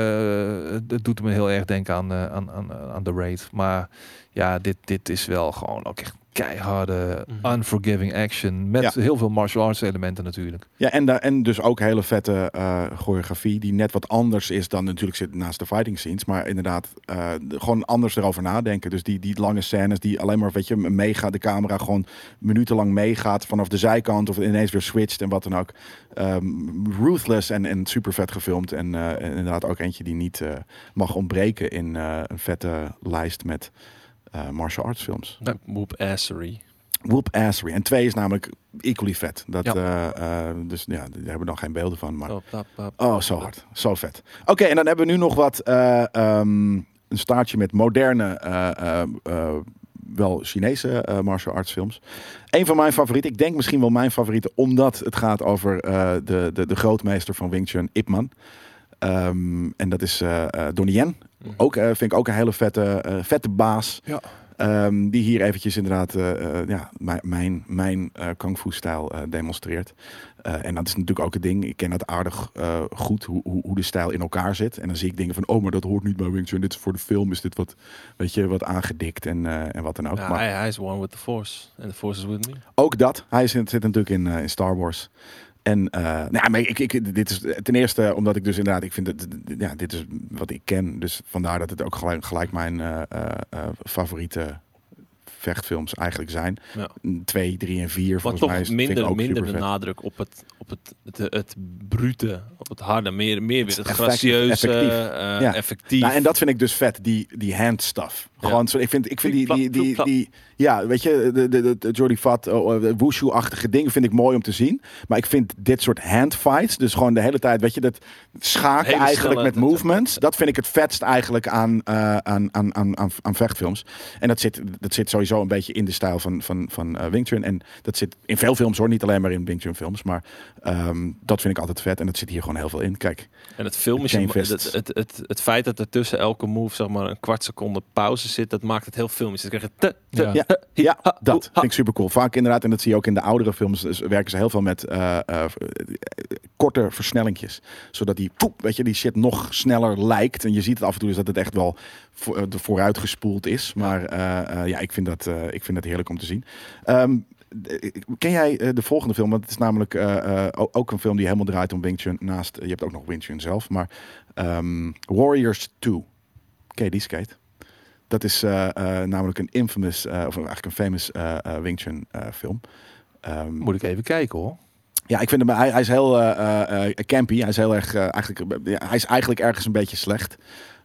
het doet me heel erg denken aan, aan, aan, aan The Raid. Maar ja, dit, dit is wel gewoon ook echt keiharde, Mhm. unforgiving action. Met Ja. heel veel martial arts elementen natuurlijk. Ja, en, da- en dus ook hele vette eh, choreografie, die net wat anders is dan natuurlijk zit naast de fighting scenes. Maar inderdaad, eh, de- gewoon anders erover nadenken. Dus die, die lange scènes die alleen maar, weet je, meegaat, de camera gewoon minutenlang meegaat vanaf de zijkant of ineens weer switcht en wat dan ook. Ehm, ruthless en, en super vet gefilmd. En, eh, inderdaad ook eentje die niet eh, mag ontbreken in eh, een vette lijst met martial arts films. Whoop Assery. Whoop Assery. En twee is namelijk equally vet. Dat, Ja. eh, eh, dus ja, daar hebben we dan geen beelden van. Maar Oh, pap, pap, Oh, zo hard. Zo vet. Oké, en dan hebben we nu nog wat eh, ehm, een staartje met moderne, eh, eh, eh, wel Chinese eh, martial arts films. Een van mijn favorieten, ik denk misschien wel mijn favoriete, omdat het gaat over eh, de, de, de grootmeester van Wing Chun, Ip Man. Ehm, en dat is eh eh, Donnie Yen. Mhm. Ook eh, vind ik ook een hele vette, eh, vette baas. Ja. Ehm, die hier eventjes inderdaad eh, eh, ja, mijn, mijn, eh, kung fu stijl eh, demonstreert. Eh, en dat is natuurlijk ook het ding. Ik ken dat aardig eh, goed, hoe, hoe, hoe de stijl in elkaar zit. En dan zie ik dingen van, oh, maar dat hoort niet bij Wing Chun. Dit is voor de film, is dit wat, weet je, wat aangedikt en, eh, en wat dan ook. Ja, maar hij, hij is one with the force. And the force is with me. ook dat, hij zit, zit natuurlijk in, eh, in Star Wars. En eh, nou, ja, maar ik, ik, dit is ten eerste omdat ik dus inderdaad, ik vind het, ja, dit is wat ik ken. Dus vandaar dat het ook gelijk, gelijk mijn eh, eh, favoriete vechtfilms eigenlijk zijn. Ja. Twee, drie en vier. Maar Volgens mij toch is, minder, ook minder de nadruk op het, op het, het, het, brute, op het harde. Meer, meer weer het gracieuze, effectief. eh, Ja. effectief. Nou, en dat vind ik dus vet, die, die hand stuff. Gewoon, zo, ik vind, ik vind die, die, die, ja, weet je, de, de, Jordi Fat, oh, oh, wushu-achtige dingen vind ik mooi om te zien. Maar ik vind dit soort handfights, dus gewoon de hele tijd, weet je, dat schaken Hele eigenlijk met movements, dat vind ik het vetst eigenlijk aan, eh, aan, aan, aan, aan, aan vechtfilms. En dat zit, dat zit sowieso een beetje in de stijl van, van, van eh, Wing Chun. En dat zit in veel films hoor, niet alleen maar in Wing Chun films, maar ehm, dat vind ik altijd vet. En dat zit hier gewoon heel veel in. Kijk, En het film is het, het, het, het, het feit dat er tussen elke move zeg maar een kwart seconde pauze zit, dat maakt het heel filmisch. Dan krijg je te, te, Ja. Ja, te, hi, Ja, ha, dat hoe, ha. vind ik super cool. Vaak inderdaad, en dat zie je ook in de oudere films, dus werken ze heel veel met eh, eh, korte versnellingjes. Zodat die, poep, weet je, die shit nog sneller lijkt. En je ziet het af en toe is dat het echt wel voor, eh, vooruit gespoeld is. Maar eh, eh, ja, ik vind, dat, ik vind dat heerlijk om te zien. Ehm, eh, ken jij de volgende film? Want het is namelijk ook een film die helemaal draait om Wing Chun. Naast, je hebt ook nog Wing Chun zelf. Maar ehm, Warriors 2. Ken je die skate? Dat is namelijk een infamous, of eigenlijk een famous Wing Chun film. Ehm, Moet ik even kijken hoor. ja, ik vind hem, hij, hij is heel campy. Hij is heel erg, eigenlijk, hij is eigenlijk ergens een beetje slecht.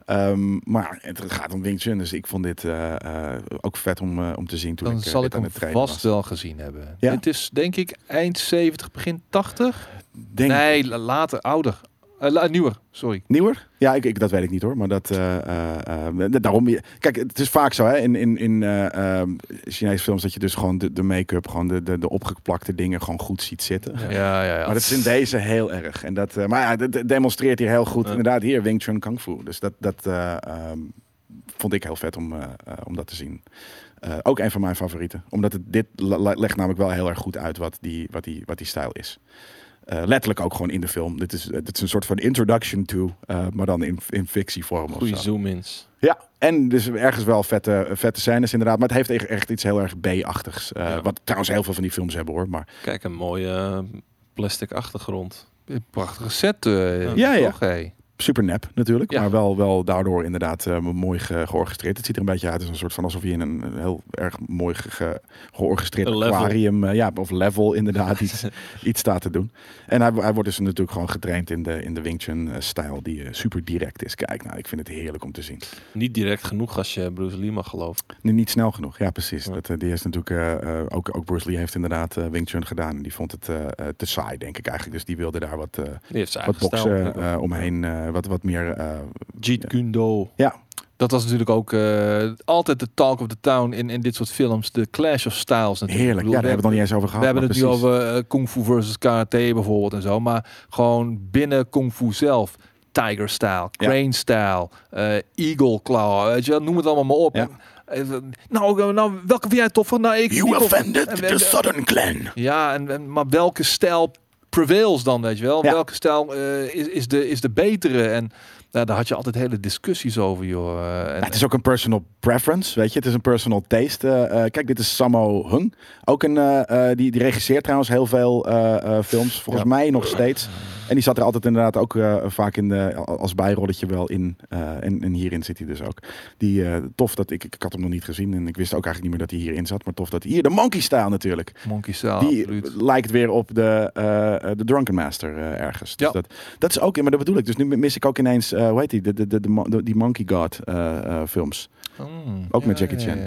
Ehm, maar het gaat om Wing Chun, dus ik vond dit eh, eh, ook vet om, eh, om te zien toen Dan ik zal dit ik aan hem vast was. wel gezien hebben. Ja. Het is denk ik eind 70, begin 80. Denk, Nee, la- later, ouder. Eh, la- nieuwer, sorry. Nieuwer? Ja, ik, ik, dat weet ik niet hoor. Maar dat, eh, eh, eh, daarom. je- Kijk, het is vaak zo hè, in, in, in eh, ehm, Chinese films dat je dus gewoon de, de make-up, gewoon de, de, de opgeplakte dingen gewoon goed ziet zitten. Ja, ja, ja. Maar dat is in deze heel erg. En dat, eh, maar ja, dat demonstreert hier heel goed. Inderdaad, hier Wing Chun Kung Fu. Dus dat, dat eh, ehm, vond ik heel vet om, om dat te zien. Eh, ook een van mijn favorieten. Omdat het, dit le- le- legt namelijk wel heel erg goed uit wat die, wat die, wat die stijl is. Eh, letterlijk ook gewoon in de film. Dit is, dit is een soort van introduction to, eh, maar dan in, in fictievorm. Goede zo. zoom-ins. Ja, en dus ergens wel vette, vette scènes inderdaad. Maar het heeft echt, echt iets heel erg B-achtigs. Eh, Ja. Wat trouwens heel veel van die films hebben hoor. Maar Kijk, een mooie eh, plastic achtergrond. Een prachtige set. eh, Ja, ja. hey? Super nep natuurlijk. Ja. Maar wel, wel daardoor inderdaad eh, mooi ge- georchestreerd. Het ziet er een beetje uit als een soort van alsof je in een heel erg mooi ge- georchestreerd aquarium, eh, ja, of level inderdaad, iets, iets staat te doen. En hij, hij wordt dus natuurlijk gewoon getraind in de, in de Wing Chun eh, die super direct is. Kijk, nou, ik vind het heerlijk om te zien. Niet direct genoeg als je Bruce Lee mag geloven. Nu niet snel genoeg, ja precies. Ja. Dat, die is natuurlijk, ook, ook Bruce Lee heeft inderdaad Wing Chun gedaan. En die vond het te saai, denk ik eigenlijk. Dus die wilde daar wat, wat boksen omheen, wat, wat meer... eh, Jeet Kundo. ja, Dat was natuurlijk ook eh, altijd de talk of the town in, in dit soort films. De clash of styles natuurlijk. heerlijk. Ja, daar hebben we het nog niet eens over We gehad. hebben het nu over eh, kung fu versus karate bijvoorbeeld en zo. Maar gewoon binnen kung fu zelf. Tiger style, Ja. crane style, eh, eagle claw, weet je, wel, noem het allemaal maar op. Ja. Eh, nou, eh, nou, welke vind jij toffer? Nou, ik You offended En- the Southern Clan. Ja, en, en- maar welke stijl prevails dan, weet je wel? Ja. Welke stijl eh, is, is, de, is de betere? En nou, daar had je altijd hele discussies over, joh. Eh, en, Ja, het is ook een personal preference, weet je. Het is een personal taste. Eh, kijk, dit is Sammo Hung. Ook een, die, die regisseert trouwens heel veel films. Volgens Ja. mij nog steeds. En die zat er altijd inderdaad ook eh, vaak in de, als bijrolletje wel in. Eh, en, en hierin zit hij dus ook. Die, eh, tof dat ik, ik had hem nog niet gezien. En ik wist ook eigenlijk niet meer dat hij hierin zat. Maar tof dat hij hier, de Monkey Style natuurlijk. Monkey style, die absoluut. lijkt weer op de, de Drunken Master ergens. Dus Ja. dat, dat is ook, maar dat bedoel ik. Dus nu mis ik ook ineens, hoe heet die, de, de, die Monkey God films. Mm, ook met ja, Jackie Chan.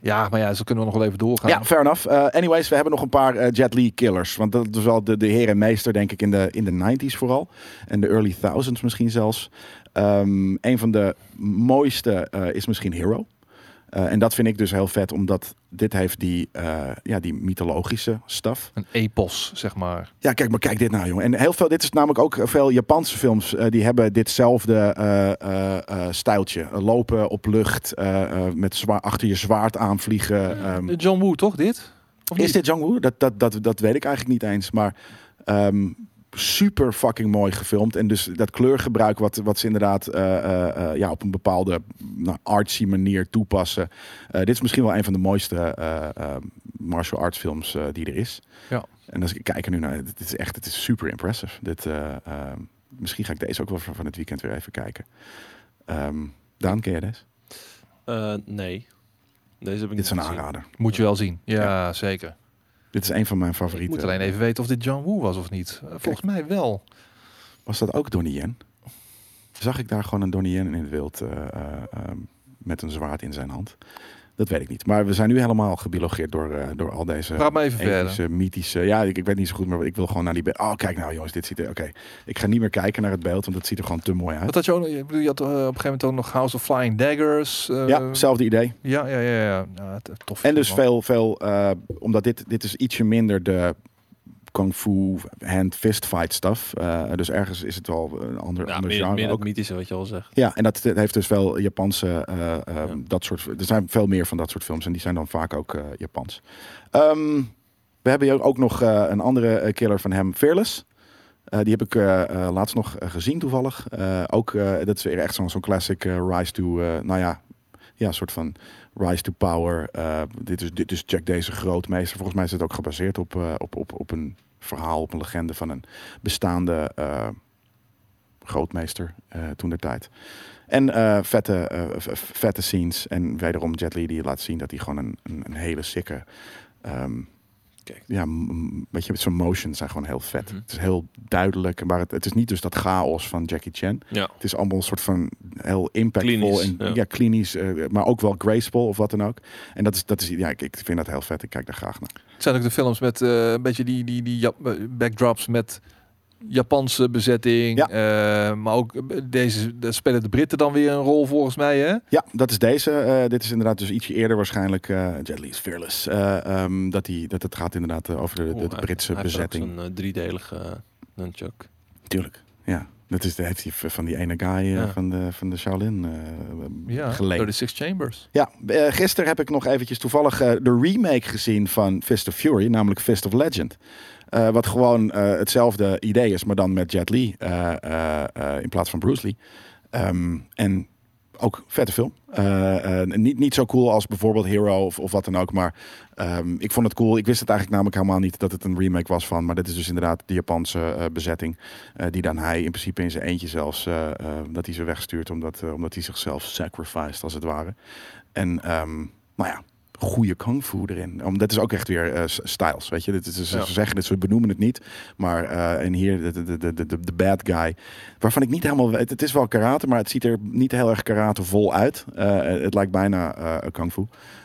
Ja, maar ja, zo kunnen we nog wel even doorgaan. Ja, fair enough. Eh, anyways, we hebben nog een paar eh, Jet Li killers. Want dat is wel de, de heer en meester, denk ik, in de, in de 90s vooral. En de early thousands misschien zelfs. Ehm, een van de mooiste eh, is misschien Hero. Eh, en dat vind ik dus heel vet, omdat dit heeft die, eh, ja, die mythologische stuff. Een epos, zeg maar. Ja, kijk, maar kijk dit nou, jongen. En heel veel, dit is namelijk ook veel Japanse films. eh, die hebben ditzelfde stijltje. Lopen op lucht, met zwaar, achter je zwaard aanvliegen. ehm. Eh, John Woo, toch, dit? Of is dit Jong-Woo? Dat, dat, dat, dat weet ik eigenlijk niet eens. Maar ehm, super fucking mooi gefilmd. En dus dat kleurgebruik wat, wat ze inderdaad eh, eh, eh, ja, op een bepaalde nou, artsy manier toepassen. Eh, dit is misschien wel een van de mooiste martial arts films eh, die er is. Ja. En als ik kijk er nu naar, het is echt, het is super impressive. Dit, eh, ehm, misschien ga ik deze ook wel van van het weekend weer even kijken. Ehm Daan, ken jij deze? Eh, nee. Deze heb ik Dit is een gezien. aanrader. Moet je wel zien. Ja, zeker. Dit is een van mijn Ik favorieten. moet alleen even weten of dit John Woo was of niet. Eh, Volgens mij wel. Was dat ook Donnie Yen? Zag ik daar gewoon een Donnie Yen in het wild eh, eh, met een zwaard in zijn hand? Dat weet ik niet. Maar we zijn nu helemaal gebiologeerd door, eh, door al deze Praat maar even epische, mythische... Ja, ik, ik weet niet zo goed, maar ik wil gewoon naar die... be- Oh, kijk nou jongens, dit ziet er... Oké, ik ga niet meer kijken naar het beeld, want het ziet er gewoon te mooi uit. Wat had je ook bedoel, je had eh, op een gegeven moment ook nog House of Flying Daggers. eh, Ja, hetzelfde idee. Ja, ja, ja. ja. tof. En dus veel, veel omdat dit, dit is ietsje minder de kung fu hand fist fight stuff. Eh, dus ergens is het wel een ander, Ja, ander meer, genre meer ook. mythische wat je al zegt. Ja, en dat, dat heeft dus wel Japanse, eh, eh, Ja. dat soort, er zijn veel meer van dat soort films en die zijn dan vaak ook Japans. Ehm, we hebben hier ook nog een andere killer van hem, Fearless. Die heb ik laatst nog gezien toevallig. Ook, dat is weer echt zo'n zo'n classic rise to, nou ja, ja, soort van rise to power. Eh, dit, is, dit is Jack deze grootmeester. Volgens mij is het ook gebaseerd op, eh, op, op, op een verhaal, op een legende van een bestaande eh, grootmeester toen der tijd. En vette, vette scenes. En wederom Jet Li die laat zien dat hij gewoon een, een, een hele sikke... ehm, Kijk. ja, weet je, zijn motions zijn gewoon heel vet. Mhm. Het is heel duidelijk. Maar het, het is niet dus dat chaos van Jackie Chan. Ja. Het is allemaal een soort van heel impactvol Klinisch, en ja. ja, klinisch, eh, maar ook wel graceful of wat dan ook. En dat is, dat is ja, ik, ik vind dat heel vet. Ik kijk daar graag naar. Het zijn ook de films met eh, een beetje die, die, die eh, backdrops met Japanse bezetting. Ja. eh, maar ook deze, daar spelen de Britten dan weer een rol volgens mij. Hè? Ja, dat is deze. Eh, dit is inderdaad dus ietsje eerder waarschijnlijk. eh Jet Li is Fearless. Eh, ehm, dat, die, dat het gaat inderdaad over de, de, de Britse hij heeft ook bezetting. zo'n eh, driedelige nunchuk. Tuurlijk, ja. Dat is, dat heeft hij van die ene guy Ja. van, de, van de Shaolin eh Ja, geleend. 36 Chambers. Ja, gisteren heb ik nog eventjes toevallig de remake gezien van Fist of Fury, namelijk Fist of Legend. Eh, wat gewoon eh, hetzelfde idee is, maar dan met Jet Li eh, in plaats van Bruce Lee. Ehm, en ook vette film. Niet, niet zo cool als bijvoorbeeld Hero of, of wat dan ook, maar ehm, ik vond het cool. Ik wist het eigenlijk namelijk helemaal niet dat het een remake was van, maar dit is dus inderdaad de Japanse bezetting, die dan hij in principe in zijn eentje zelfs, dat hij ze wegstuurt omdat, omdat hij zichzelf sacrificed als het ware. En ehm, nou ja, goede kung fu erin. Om, dat is ook echt weer eh, styles, weet je. Dit is, ze Ja. zeggen het, ze benoemen het niet. Maar eh, en hier de, de, de, de, de, bad guy, waarvan ik niet helemaal weet. Het is wel karate, maar het ziet er niet heel erg karatevol uit. Eh, het lijkt bijna kung fu.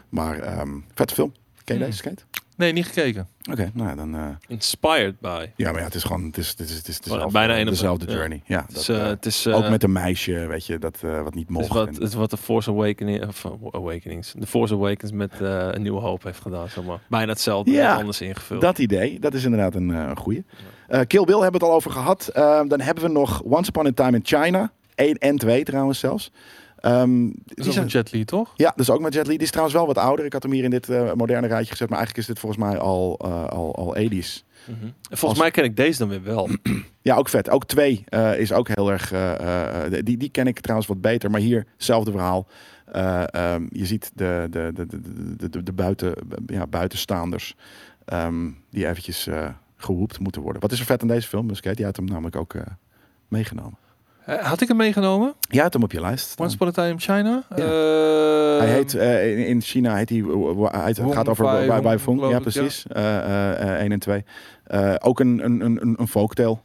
Maar ehm vette film. Ken je Hmm. deze skate? Nee, niet gekeken. Oké, nou ja, dan... eh, Inspired by. ja, maar ja, het is gewoon... Het is, het is, het is dezelfde, bijna één op dezelfde één, ja. journey. Ja, Het is, eh, eh, het is, eh, ook met een meisje, weet je, dat wat niet het is mocht. wat, En- het is wat de Force Awakening, of uh, Awakenings, de Force Awakens met eh, een nieuwe hoop heeft gedaan, zeg maar. Bijna hetzelfde, Ja, net anders ingevuld. Dat idee, dat is inderdaad een eh goede. Eh Kill Bill hebben we het al over gehad. Eh, dan hebben we nog Once Upon a Time in China. 1 en 2 trouwens zelfs. Dat die is ook een Jet Li, toch? ja, dus ook met Jet Li. Die is trouwens wel wat ouder. Ik had hem hier in dit eh, moderne rijtje gezet. Maar eigenlijk is dit volgens mij al, eh, al, al 80s. Mhm. En Volgens Als- mij ken ik deze dan weer wel. Ja, ook vet. Ook 2 eh, is ook heel erg... die, die ken ik trouwens wat beter. Maar hier, hetzelfde verhaal. Eh, ehm, je ziet de, de, de, de, de, de, buiten, ja, buitenstaanders ehm, die eventjes geroept moeten worden. Wat is er vet aan deze film? Dus Kate, jij had hem namelijk ook meegenomen. Eh, Had ik hem meegenomen? Jij had hem op je lijst. staan. Once Upon a Time in China? Ja. Eh, Hij heet eh, in, in China heet hij. hij het gaat over Fung. geloof Ja, ja. precies. Eh 1 en 2. ook een, een, een, een- folktale.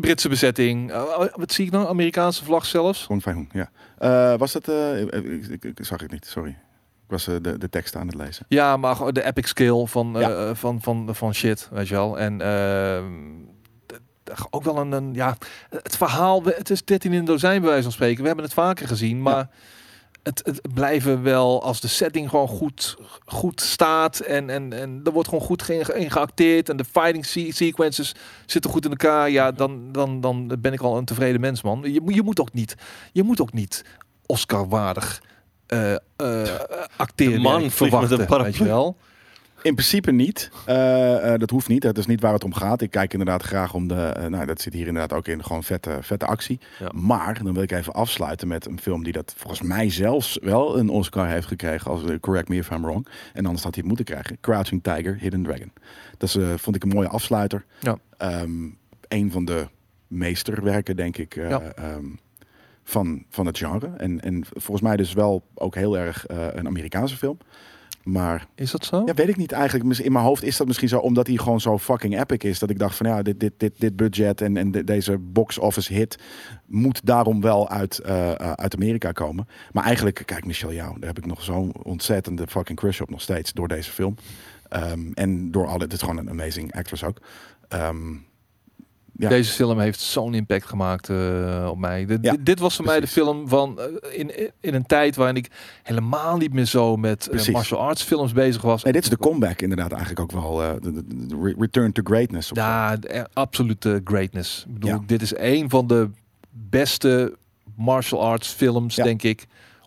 Britse bezetting. Wat zie ik nou? Amerikaanse vlag zelfs. Wong Fai Hung, ja. Was dat. ik, ik, ik- zag ik niet, sorry. Ik was de, de tekst aan het lezen. Ja, maar de epic skill van, Ja. van, van, van shit, weet je wel. En ehm, ook wel een, een, ja, het verhaal, het is 13 in een dozijn bij wijze van spreken. We hebben het vaker gezien, maar het, het blijven wel, als de setting gewoon goed, goed staat en, en, en er wordt gewoon goed in geacteerd en de fighting se- sequences zitten goed in elkaar, ja, dan, dan, dan ben ik al een tevreden mens, man. Je, moet- je moet ook niet, je moet ook niet Oscar-waardig eh eh acteren De man vliegt met een verwachten, paraplu. weet je wel. In principe niet. Eh, eh, dat hoeft niet. Dat is niet waar het om gaat. Ik kijk inderdaad graag om de. eh, nou, dat zit hier inderdaad ook in. Gewoon vette, vette actie. Ja. Maar dan wil ik even afsluiten met een film die dat volgens mij zelfs wel een Oscar heeft gekregen. Als, correct me if I'm wrong. En anders had hij het moeten krijgen. Crouching Tiger, Hidden Dragon. Dat is, vond ik een mooie afsluiter. Ja. Ehm, een van de meesterwerken, denk ik. eh, Ja. ehm, van, van het genre. En, en volgens mij dus wel ook heel erg een Amerikaanse film. Maar Is dat zo? ja, weet ik niet eigenlijk. In mijn hoofd is dat misschien zo omdat hij gewoon zo fucking epic is. Dat ik dacht van ja, dit, dit, dit, dit budget en, en de- deze box office hit moet daarom wel uit, eh, eh, uit Amerika komen. Maar eigenlijk, kijk Michelle Jou, daar heb ik nog zo'n ontzettende fucking crush op nog steeds door deze film. Ehm, en door alle, het is gewoon een amazing actress ook. Ehm, ja. Deze film heeft zo'n impact gemaakt eh, op mij. De- Ja, dit, was voor mij de film van eh, in, in een tijd waarin ik helemaal niet meer zo met eh, martial arts films bezig was. nee, dit is de comeback inderdaad eigenlijk ook wel. de, de- de re- return to greatness. Ja, absolute greatness. Ik bedoel, Ja. dit is een van de beste martial arts films, denk ik,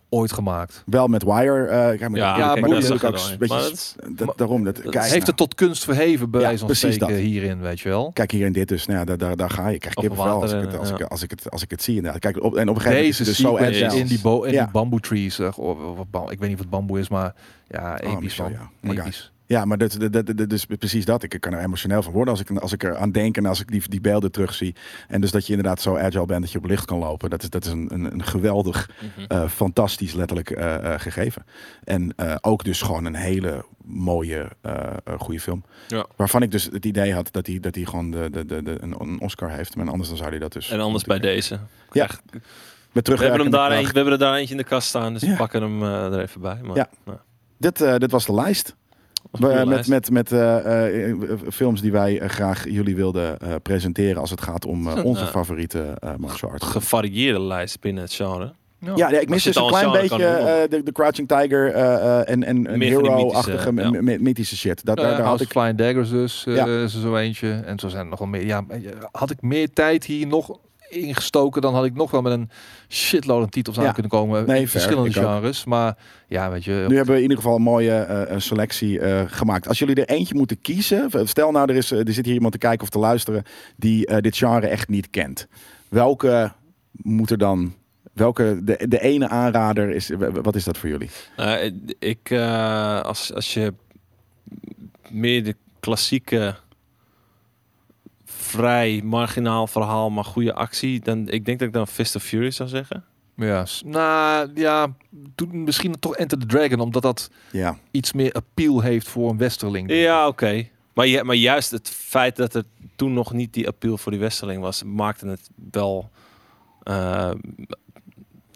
ooit gemaakt. Wel met Wire. eh kijk, maar Ja, ja, kijk, maar dat dat is ook beetje- Maar dat daarom. Dat, dat kijk, heeft nou. het tot kunst verheven, bij Ja, precies dat. hierin, weet je wel. Kijk hier in dit dus, nou ja, daar, daar, daar ga je. Ik krijg Of kippenvel als, ik het, als, ik, ja. als, ik het, als ik het zie inderdaad. Kijk, op, en op een gegeven moment is het dus zo agile. in die, bo in Ja. die bamboe trees. eh, of- ik weet niet wat bamboe is, maar ja, Oh, episch Michel, man. ja. Ja, maar dat, dat, dat, is precies dat. Ik kan er emotioneel van worden als ik, als ik er aan denk en als ik die, die beelden terugzie. En dus dat je inderdaad zo agile bent dat je op licht kan lopen. Dat is, dat is een, een, een geweldig, Mhm. eh, fantastisch letterlijk eh, eh, gegeven. En ook dus gewoon een hele mooie, goede film. Ja. Waarvan ik dus het idee had dat hij, dat gewoon de, de, de, de, een, Oscar heeft. Maar anders dan zou hij dat dus... En anders bij deze. Ja. Met We hebben, hem daar eentje, we hebben er daar eentje in de kast staan, dus Ja. we pakken hem er even bij. Maar, Ja. nou, Dit, dit was de lijst. Goede met met, met eh, eh, films die wij eh, graag jullie wilden eh, presenteren als het gaat om eh, onze eh, favoriete eh martial arts. gevarieerde lijst binnen het genre. Ja. Ja, ja, ik mis dus een klein beetje eh, de, de Crouching Tiger eh, eh, en, en, en hero-achtige mythische, my- my- mythische shit. Dat, Nou daar, ja, daar had House ik... of Flying Daggers dus, eh, is er zo eentje. En zo zijn er nog wel meer. Ja, eh, had ik meer tijd hier nog ingestoken, dan had ik nog wel met een shitload aan titels aan Ja. kunnen komen. Nee, in verschillende genres. Maar ja, weet je. Nu hebben we in ieder geval een mooie eh, een selectie eh, gemaakt. Als jullie er eentje moeten kiezen, stel nou er, is, eh, er zit hier iemand te kijken of te luisteren die eh, dit genre echt niet kent. Welke moet er dan, welke, de, de ene aanrader is, wat is dat voor jullie? Eh, ik, eh, als, als je meer de klassieke, vrij marginaal verhaal, maar goede actie, dan ik denk dat ik dan Fist of Fury zou zeggen. Ja, nou ja, doe misschien toch Enter the Dragon, omdat dat Ja, iets meer appeal heeft voor een westerling. Ja, oké. Maar, ju- maar juist het feit dat er toen nog niet die appeal voor die Westerling was, maakte het wel eh,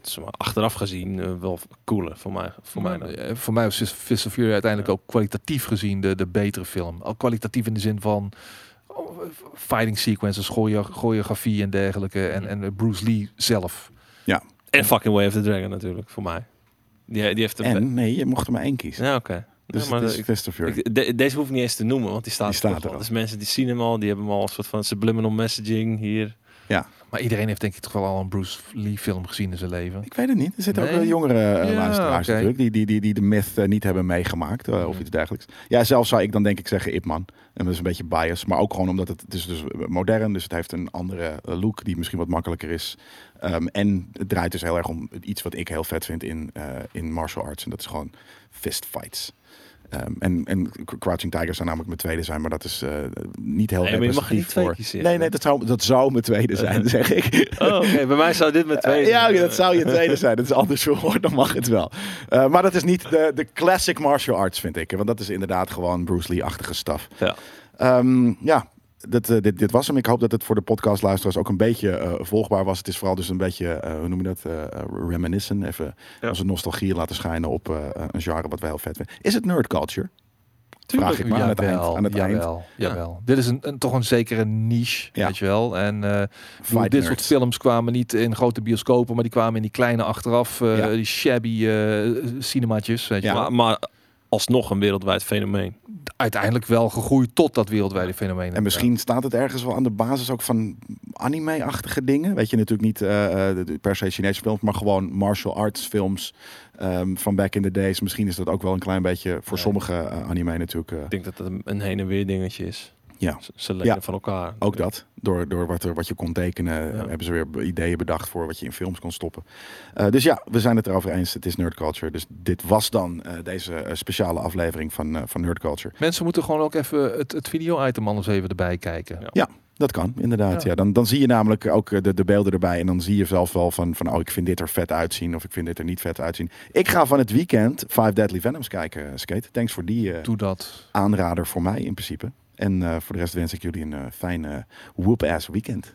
zeg maar, achteraf gezien eh, wel cooler voor mij. Voor mij dan. Eh, voor mij was Fist- of Fury uiteindelijk ook kwalitatief gezien de, de betere film. Al kwalitatief in de zin van fighting sequences, choreo- choreografie en dergelijke. En, en Bruce Lee zelf. En fucking Way of the Dragon natuurlijk, voor mij. Die, die heeft een en nee, je mocht er maar één kiezen. Ja, oké. Dus Ja, maar is ik- de- deze hoef ik niet eens te noemen, want die staat, Die staat er al. al. Dus mensen die zien hem al, die hebben hem al een soort van subliminal messaging hier. Maar iedereen heeft denk ik toch wel al een Bruce Lee film gezien in zijn leven. Ik weet het niet. Er zitten ook Nee? jongere Ja, luisteraars natuurlijk, die, die, die, die de myth eh, niet hebben meegemaakt eh, of Mhm. iets dergelijks. Ja, zelf zou ik dan denk ik zeggen Ip Man. En dat is een beetje bias, maar ook gewoon omdat het, het is dus modern, dus het heeft een andere look die misschien wat makkelijker is. Ehm, en het draait dus heel erg om iets wat ik heel vet vind in, in martial arts. En dat is gewoon fist Ehm, en, en Crouching Tiger zou namelijk mijn tweede zijn, maar dat is eh, niet heel Nee, maar je mag niet representatief twee voor. kiezen. Nee, nee, dat zou, dat zou mijn tweede zijn, zeg ik. Oh, oké. Bij mij zou dit twee Eh, ja, zijn. dat zou je tweede zijn. Dat is anders verwoord, dan mag het wel. Eh, maar dat is niet de, de classic martial arts, vind ik. Want dat is inderdaad gewoon Bruce Lee-achtige staf. Ja. Ehm, ja, dit, eh, dit, dit was hem. Ik hoop dat het voor de podcastluisteraars ook een beetje eh, volgbaar was. Het is vooral dus een beetje, eh, hoe noem je dat, eh eh, reminiscen. Even Ja. onze nostalgie laten schijnen op eh, een genre wat wij heel vet vinden. Is het nerd culture? Tuurlijk. Vraag ik maar aan het eind. Jawel, Aan het eind. jawel, jawel. Dit is een, een, toch een zekere niche, Ja. weet je wel. En eh, bedoel, dit nerds. soort films kwamen niet in grote bioscopen, maar die kwamen in die kleine achteraf, eh, Ja. die shabby eh cinematjes, weet je Ja. wel. Maar, maar alsnog een wereldwijd fenomeen. Uiteindelijk wel gegroeid tot dat wereldwijde fenomeen. En misschien staat het ergens wel aan de basis ook van anime-achtige dingen. Weet je natuurlijk niet eh, eh, de- de- per se Chinese films, maar gewoon martial arts films ehm, van back in the days. Misschien is dat ook wel een klein beetje voor Ja. sommige eh, anime natuurlijk. eh, Ik denk dat het een- een heen en weer dingetje is. Ja. Ze- Ja. van elkaar. ook dat. Door, door wat, er, wat je kon tekenen, Ja. eh, hebben ze weer ideeën bedacht voor wat je in films kon stoppen. Eh, dus ja, we zijn het erover eens. Het is nerd culture. Dus dit was dan eh, deze speciale aflevering van, eh, van nerd culture. Mensen moeten gewoon ook even het, het video-item anders even erbij kijken. Ja. Dat kan, inderdaad. Ja. Ja. dan, dan zie je namelijk ook de, de beelden erbij. En dan zie je zelf wel van, van, oh, ik vind dit er vet uitzien. Of ik vind dit er niet vet uitzien. Ik ga van het weekend Five Deadly Venoms kijken, Skate. Thanks voor die eh, Doe dat. aanrader voor mij in principe. En eh, voor de rest wens ik jullie een eh, fijn eh, whoop-ass weekend.